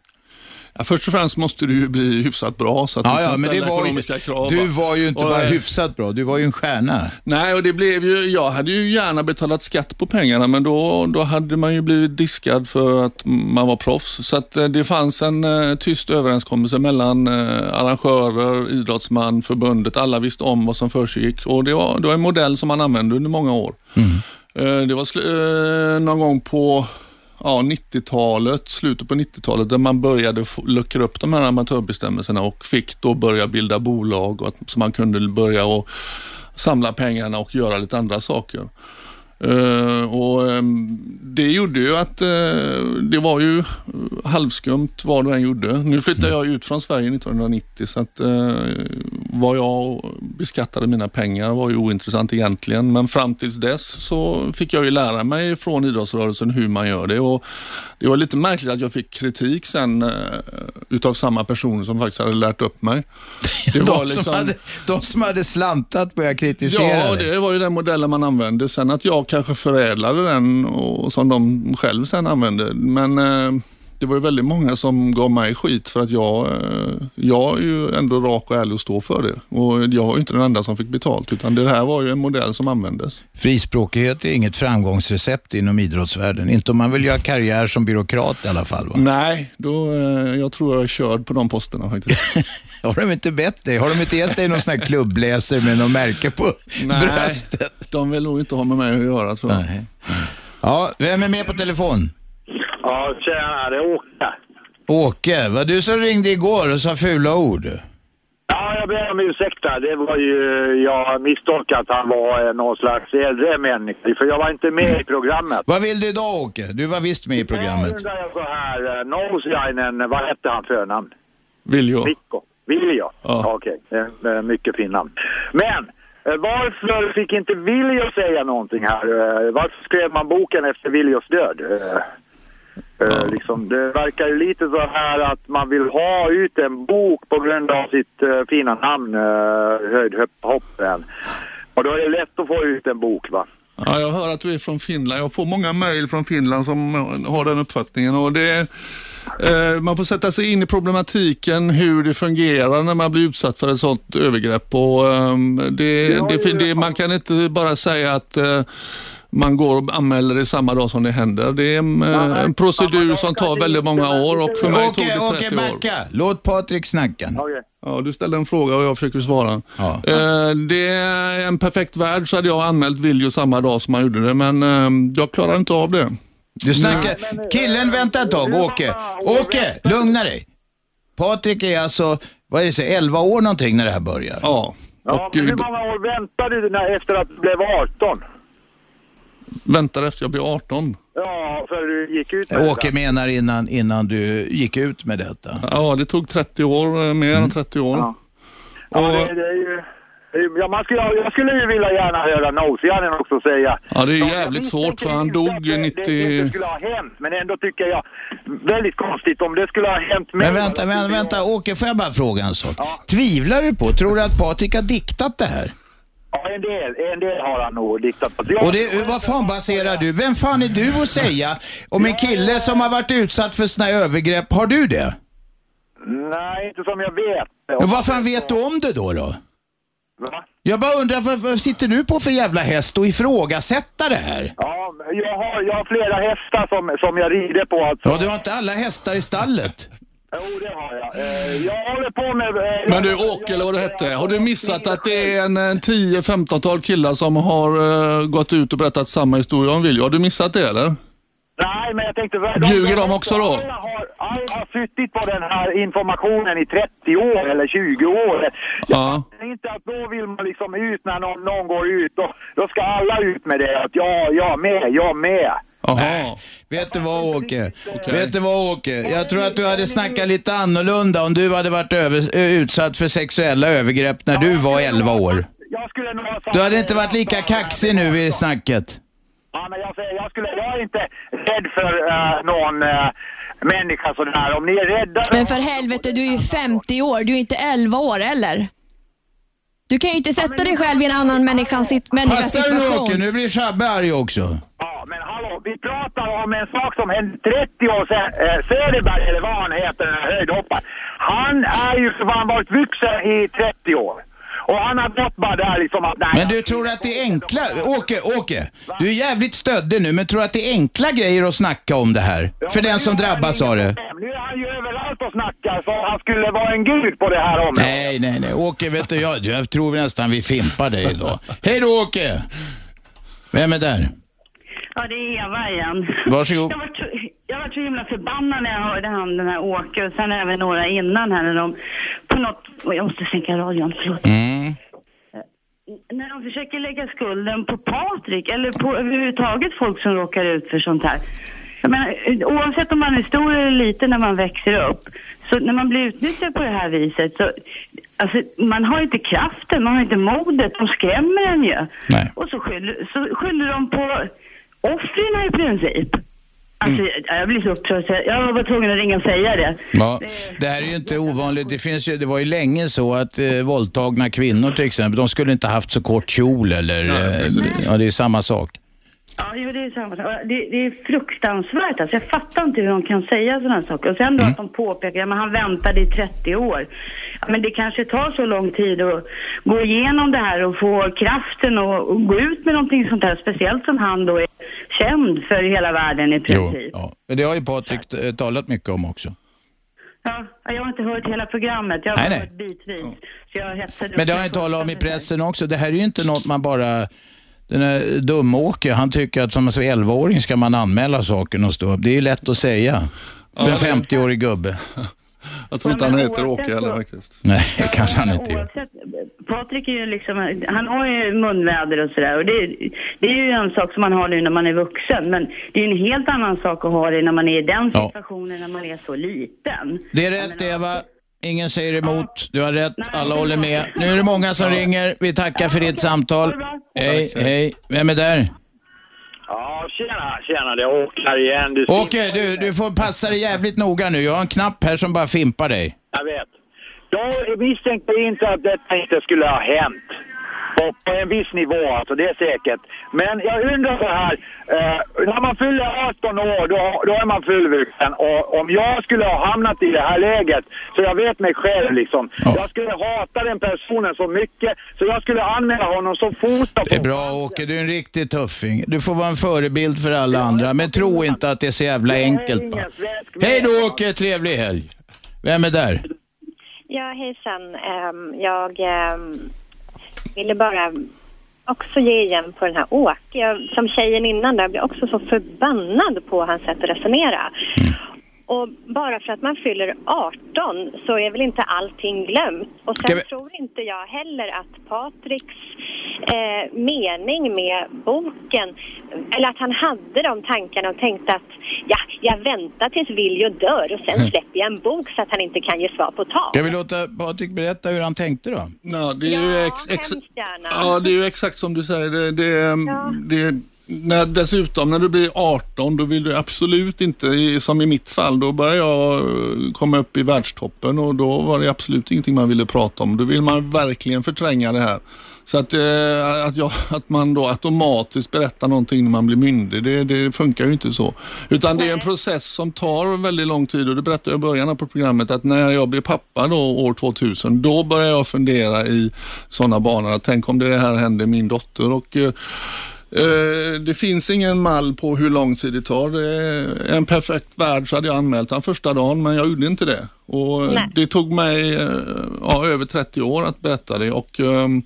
Ja, först och främst måste du ju bli hyfsat bra så att Ja, du ja, kan men det ställa ju, ekonomiska krav. du va? var ju inte Och, bara eh, hyfsat bra, du var ju en stjärna. Nej, och det blev ju, jag hade ju gärna betalat skatt på pengarna men då, då hade man ju blivit diskad för att man var proffs. Så att eh, det fanns en eh, tyst överenskommelse mellan eh, arrangörer, idrottsman, förbundet. Alla visste om vad som försiggick och det var, det var en modell som man använde under många år. Eh, det var någon gång på ja, 90-talet, slutet på 90-talet, där man började luckra upp de här amatörbestämmelserna och fick då börja bilda bolag och att, så man kunde börja och samla pengarna och göra lite andra saker. Eh, och ehm, Det gjorde ju att eh, det var ju halvskumt vad du än gjorde. Nu flyttade jag ut från Sverige 1990 så att eh, vad jag beskattade mina pengar var ju ointressant egentligen. Men fram tills dess så fick jag ju lära mig från idrottsrörelsen hur man gör det. Och det var lite märkligt att jag fick kritik sen eh, utav samma personer som faktiskt hade lärt upp mig. <laughs> Det de, som hade, de som hade slantat började kritisera Ja, det var ju den modellen man använde. Sen att jag kanske förädlade den och som de själv sen använde. Men eh, det var ju väldigt många som gav mig skit för att jag, eh, jag är ju ändå rak och ärlig och står för det. Och jag var ju inte den enda som fick betalt utan det här var ju en modell som användes. Frispråkighet är inget framgångsrecept inom idrottsvärlden. Inte om man vill göra karriär som byråkrat i alla fall. Va? Nej, då, eh, jag tror jag är körd på de posterna faktiskt. <laughs> Har de inte bett dig? Har de inte gett dig någon sån här klubbläser med något märke på Nej, bröstet? de vill nog inte ha med mig att göra tror jag. Ja, vem är med på telefon? Ja, tjena, det är Åke. Åke, var du som ringde igår och sa fula ord? Ja, jag ber om ursäkt där. Det var ju, jag misstolkade att han var eh, någon slags äldre människa, för jag var inte med i programmet. Vad vill du idag Åke? Du var visst med i Nu programmet. undrar jag så här, eh, Nosiainen, vad hette han förnamn? Viljo. Mikko. Viljo? Ja. Okej, okay. mycket fint namn. Men, eh, varför fick inte Viljo säga någonting här? Eh, Varför skrev man boken efter Viljos död? Eh, eh, liksom, det verkar lite så här att man vill ha ut en bok på grund av sitt eh, fina namn, uh, Höjdhoppen. Och då är det lätt att få ut en bok va? Ja, jag hör att du är från Finland. Jag får många mejl från Finland som har den uppfattningen. Och det, eh, man får sätta sig in i problematiken, hur det fungerar när man blir utsatt för ett sådant övergrepp. Och, det, det, det, man kan inte bara säga att eh, man går och anmäler det samma dag som det händer. Det är en, eh, en procedur som tar väldigt många år och för mig tog Åke, det Åke, 30 år. backa. Låt Patrik snacka. Ja, du ställde en fråga och jag försöker svara. Eh, det är en perfekt värld så hade jag anmält Viljo samma dag som han gjorde det, men eh, jag klarar inte av det. Du snackar... Killen, vänta ett tag. Åke, Åke, lugna dig. Patrik är alltså, vad är det, så, 11 år någonting när det här börjar? Ja. Ja, men hur många år väntade du när, efter att du blev 18? Väntar efter jag blir 18. Ja, för du gick ut med Åke menar innan, innan du gick ut med detta. Ja, det tog 30 år, eh, mer än 30 år. Ja, det, det ju... det är ju- Ja, man skulle, jag skulle ju vilja gärna höra Nosianen också säga. Ja, det är jävligt svårt för han dog Det 90... inte skulle ha hänt, men ändå tycker jag väldigt konstigt om det skulle ha hänt mig. Men vänta, vänta, vänta, Åke, får jag bara fråga en sak? Tvivlar du på, tror du att Patrik har diktat det här? Ja, en del, en del har han nog diktat på. Och det, vad fan baserar du? Vem fan är du att säga om en kille som har varit utsatt för såna här övergrepp? Har du det? Nej, inte som jag vet. Men vad fan vet du om det då? då? Va? Jag bara undrar, vad, vad sitter du på för jävla häst och ifrågasätta det här? Ja, jag har, jag har flera hästar som, som jag rider på. Alltså. Ja, du har inte alla hästar i stallet. Jo, det har jag. Eh, jag håller på med... eh, Men du Åke, eller vad det hette, har du missat att det är en, en 10-15-tal killar som har eh, gått ut och berättat samma historia om Viljo? Har du missat det eller? Nej, men jag tänkte... Ljuger de också då? Alla har, alla har suttit på den här informationen i 30 år eller 20 år. Ja. Det är inte att då vill man liksom ut när någon, någon går ut. Då, då ska alla ut med det. Att ja, jag med, jag med. Jaha. Vet du vad Åke? Vet du vad Åke? Jag tror att du hade snackat lite annorlunda om du hade varit över, utsatt för sexuella övergrepp när du var 11 år. Du hade inte varit lika kaxig nu i snacket. Ja, men jag säger, jag, skulle, jag är inte rädd för eh, någon uh, människa sådär. Om ni är rädda... Men för helvete, du är ju 50 år, du är inte 11 år eller? Du kan ju inte sätta dig själv i en annan människas, sit- människas Passar du nu situation. Åke? Nu blir Shabbe arg också. Ja, men hallå, vi pratar om en sak som hände 30 år sedan. Eh, Söderberg, eller vad han heter, den här höjdhopparen. Han är ju för fan varit vuxen i 30 år. Och han har gått bara där liksom att nej. Men du tror att det är enkla... Åke, Åke. Du är jävligt stöddig nu, men tror att det är enkla grejer att snacka om det här? För den som drabbas av det. Nu är han ju överallt och snackar så han skulle vara en gud på det här området. Nej, nej, nej. Åke, vet du, jag, jag tror nästan vi fimpar dig idag. Hej då Åke! Vem är där? Ja, det är Eva igen. Varsågod. Jag var, så, jag var så himla förbannad när jag hörde han, den här Åke och sen även några innan här när de på något... Jag måste sänka radion, förlåt. Mm. När de försöker lägga skulden på Patrik eller på överhuvudtaget folk som råkar ut för sånt här. Jag menar, oavsett om man är stor eller liten när man växer upp, så när man blir utnyttjad på det här viset så, alltså man har inte kraften, man har inte modet, de skrämmer en ju. Och så skyller, så skyller de på offren i princip. Alltså, jag blir så upprörd jag- var tvungen att ringa och säga det. Ja, det här är ju inte ovanligt. Det, finns ju, det var ju länge så att eh, våldtagna kvinnor till exempel, de skulle inte haft så kort kjol eller... eh, ja, det är samma sak. Ja, jo, det är samma. Det, det är fruktansvärt. Alltså, jag fattar inte hur de kan säga sådana här saker. Och sen då att de påpekar att han väntade i 30 år. Ja, men det kanske tar så lång tid att gå igenom det här och få kraften och, och gå ut med någonting sånt här. Speciellt som han då är känd för hela världen i princip. Ja. Men det har ju Patrik eh, talat mycket om också. Ja, jag har inte hört hela programmet. Jag har Nej, nej. hört bitvis. Så jag hetsade Men det har jag talat om i pressen också. Det här är ju inte något man bara... Den här Dumåke, han tycker att som 11-åring ska man anmäla saken och stå upp. Det är ju lätt att säga. För en 50-årig gubbe. Jag tror inte han heter Åke heller faktiskt. Nej, det <laughs> kanske han inte gör. Patrik är ju liksom, han har ju munväder och sådär och det, det är ju en sak som man har nu när man är vuxen men det är ju en helt annan sak att ha det när man är i den Ja. situationen när man är så liten. Det är rätt Eva. Ingen säger emot. Du har rätt. Alla håller med. Nu är det många som ringer. Vi tackar för ditt samtal. Hej, hej. Vem är där? Ja, tjena, tjena, det är Åke här igen. Du Åke, du, du får passa dig jävligt noga nu. Jag har en knapp här som bara fimpar dig. Jag vet. Jag misstänkte inte att detta inte skulle ha hänt. På, på en viss nivå alltså, det är säkert. Men jag undrar så här. Eh, när man fyller 18 år, då, då är man fullvuxen. Och om jag skulle ha hamnat i det här läget, så jag vet mig själv liksom. Jag skulle hata den personen så mycket, så jag skulle anmäla honom som fota Det är bra Åke, du är en riktig tuffing. Du får vara en förebild för alla andra, men tro inte att det är så jävla enkelt bara. Hej då Åke, trevlig helg. Vem är där? Ja, hejsan. Ehm, jag ehm, ville bara också ge igen på den här Åke. Som tjejen innan där jag blev också så förbannad på hans sätt att resonera. Mm. Och bara för att man fyller 18 så är väl inte allting glömt. Och sen vi- tror inte jag heller att Patriks eh, mening med boken, eller att han hade de tankarna och tänkte att ja, jag väntar tills Viljo dör och sen släpper jag en bok så att han inte kan ge svar på tal. Ska vi låta Patrik berätta hur han tänkte då? Ja, det är ju ex, ex, ja, det är ju exakt som du säger. Det, det, det, när, dessutom när du blir 18 då vill du absolut inte, som i mitt fall, då började jag eh, komma upp i världstoppen och då var det absolut ingenting man ville prata om. Då vill man verkligen förtränga det här. Så att, eh, att, jag, att man då automatiskt berättar någonting när man blir myndig, det, det funkar ju inte så. Utan det är en process som tar väldigt lång tid och det berättade jag i början på programmet att när jag blev pappa då år 2000, då började jag fundera i sådana banor. Tänk om det här hände min dotter och Eh, det finns ingen mall på hur lång tid det tar. Är en perfekt värld så hade jag anmält han första dagen men jag gjorde inte det. Och eh, Nej. det tog mig eh, ja, över 30 år att berätta det och ehm,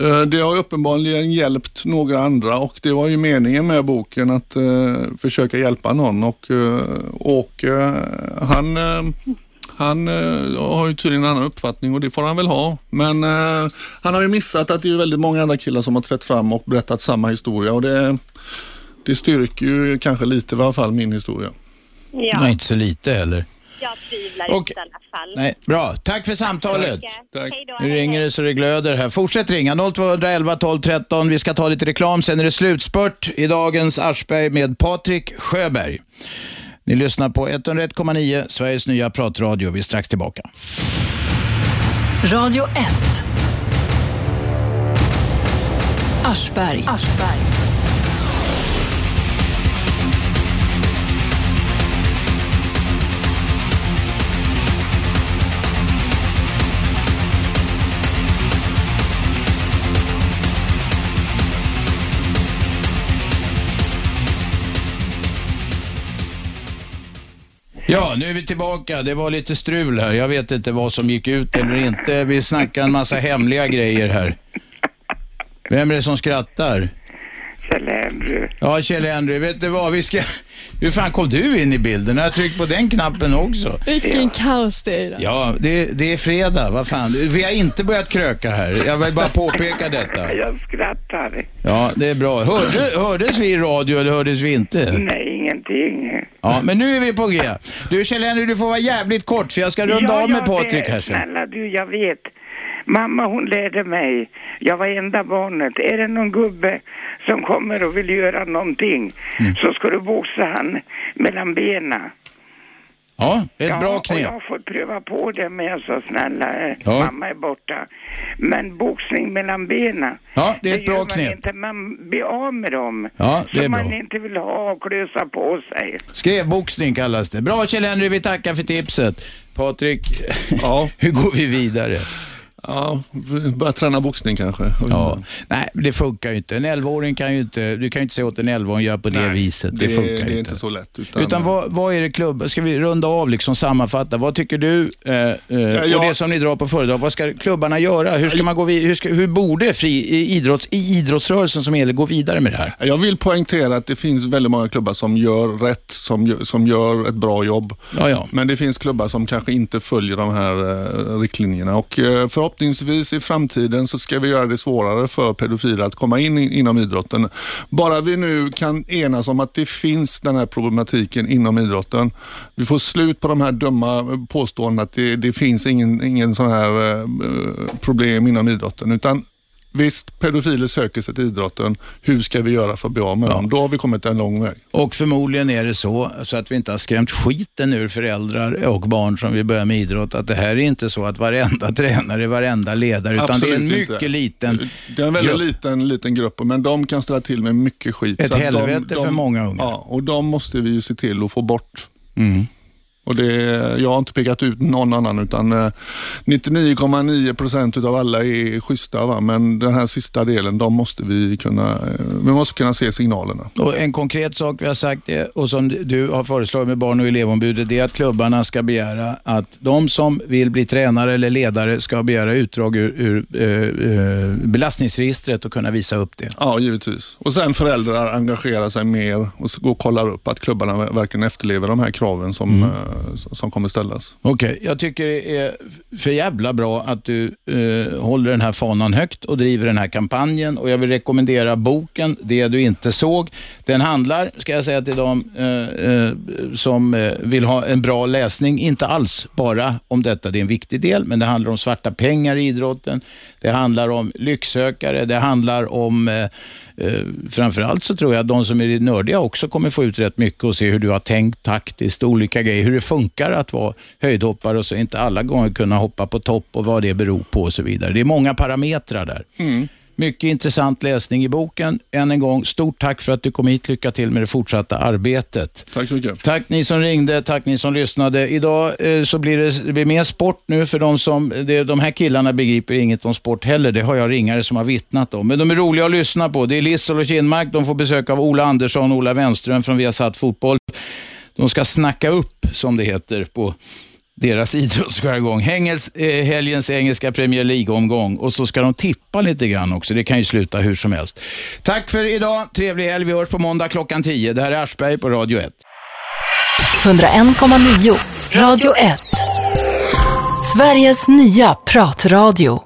eh, det har uppenbarligen hjälpt några andra och det var ju meningen med boken att eh, försöka hjälpa någon och, eh, och eh, han eh, han eh, har ju tydligen en annan uppfattning och det får han väl ha. Men eh, han har ju missat att det är väldigt många andra killar som har trätt fram och berättat samma historia och det, det styrker ju kanske lite i alla fall min historia. Ja, Nej, inte så lite heller. jag tvivlar Och- inte i alla fall. Nej, bra. Tack för samtalet. Tack. Hej då. Nu ringer det så det glöder här. Fortsätt ringa 0211 12 13. Vi ska ta lite reklam. Sen är det slutspurt i dagens Aschberg med Patrik Sjöberg. Ni lyssnar på 101,9, Sveriges nya pratradio. Vi är strax tillbaka. Radio 1. Aschberg. Aschberg. Ja, nu är vi tillbaka. Det var lite strul här. Jag vet inte vad som gick ut eller inte. Vi snackar en massa hemliga grejer här. Vem är det som skrattar? Kjell Andrew. Ja, Kjell Andrew, vet du vad? Vi ska... Hur fan kom du in i bilden? Jag har tryckt på den knappen också. Vilken kaos det är. Ja, det, det är fredag. Vad fan. Vi har inte börjat kröka här. Jag vill bara påpeka detta. <laughs> Jag skrattar. Ja, det är bra. Hörde, hördes vi i radio eller hördes vi inte? Nej, ingenting. Ja, men nu är vi på G. Du Kjell Henry, du får vara jävligt kort för jag ska runda Ja, av med Patrik här sen. Snälla du, jag vet. Mamma hon lärde mig, jag var enda barnet, är det någon gubbe som kommer och vill göra någonting Mm. så ska du boxa han mellan benen. Ja, ett ja, bra knep. jag har fått pröva på det med så snälla, eh, Ja. mamma är borta. Men boxning mellan benen, Ja, det är ett bra gör man knep. inte, man blir av med dem. Ja, det är som man bra. inte vill ha och klösa på sig. Skrevboxning kallas det. Bra Kjell Henry, vi tackar för tipset. Patrik, <laughs> hur går vi vidare? Ja, börja träna boxning kanske. Ja. Nej, det funkar ju inte. En 11-åring kan ju inte, du kan ju inte säga åt en 11-åring gör på det viset. Det, det, funkar det är inte. inte så lätt. Utan, Utan vad, vad är det klubb, ska vi runda av liksom sammanfatta, vad tycker du eh, eh, och jag- det som ni drar på föredrag, vad ska klubbarna göra? Hur, ska man gå vid, hur, ska, hur borde fri, idrotts, i idrottsrörelsen som helhet gå vidare med det här? Jag vill poängtera att det finns väldigt många klubbar som gör rätt, som som gör ett bra jobb. Ja, ja. Men det finns klubbar som kanske inte följer de här eh, riktlinjerna och eh, förhoppningsvis i framtiden så ska vi göra det svårare för pedofiler att komma in inom idrotten. Bara vi nu kan enas om att det finns den här problematiken inom idrotten. Vi får slut på de här dumma påståendena att det, det finns ingen, ingen sån här eh, problem inom idrotten utan Visst, pedofiler söker sig till idrotten. Hur ska vi göra för att bli av med dem? Då har vi kommit en lång väg. Och förmodligen är det så, så att vi inte har skrämt skiten ur föräldrar och barn som vill börja med idrott, att det här är inte så att varenda <laughs> tränare, varenda ledare, utan Absolut det är en mycket inte. liten Det är en väldigt grupp. liten, liten grupp, men de kan ställa till med mycket skit. Ett Så att helvete för många unga. Ja, och de måste vi ju se till att få bort. Mm. Och det, jag har inte pekat ut någon annan utan eh, 99,9 procent av alla är schyssta. Va? Men den här sista delen, de måste vi kunna, eh, vi måste kunna se signalerna. Och en konkret sak vi har sagt och som du har föreslagit med barn och elevombudet, det är att klubbarna ska begära att de som vill bli tränare eller ledare ska begära utdrag ur, ur eh, eh, belastningsregistret och kunna visa upp det. Ja, givetvis. Och sen föräldrar engagerar sig mer och och kollar upp att klubbarna verkligen efterlever de här kraven som, Mm som kommer ställas. Okej, jag tycker det är för jävla bra att du eh, håller den här fanan högt och driver den här kampanjen och jag vill rekommendera boken Det du inte såg. Den handlar, ska jag säga till dem eh, eh, som eh, vill ha en bra läsning, inte alls bara om detta, det är en viktig del, men det handlar om svarta pengar i idrotten, det handlar om lycksökare, det handlar om eh, Eh, framförallt så tror jag att de som är nördiga också kommer få ut rätt mycket och se hur du har tänkt taktiskt, olika grejer, hur det funkar att vara höjdhoppare och så inte alla gånger kunna hoppa på topp och vad det beror på och så vidare. Det är många parametrar där. Mycket intressant läsning i boken. Än en gång, stort tack för att du kom hit. Lycka till med det fortsatta arbetet. Tack så mycket. Tack ni som ringde, tack ni som lyssnade. Idag eh, så blir det, det blir mer sport nu för de som, det, de här killarna begriper inget om sport heller. Det har jag ringare som har vittnat om. Men de är roliga att lyssna på. Det är Lissel och Kinmark. De får besök av Ola Andersson och Ola Wenström från Viasat Fotboll. De ska snacka upp, som det heter på deras <laughs> idrottsjargong. Hängels, eh, helgens engelska Premier League-omgång och så ska de tippa lite grann också. Det kan ju sluta hur som helst. Tack för idag. Trevlig helg. Vi hörs på måndag klockan 10. Det här är Aschberg på Radio 1. 101,9 Radio 1. Sveriges nya pratradio.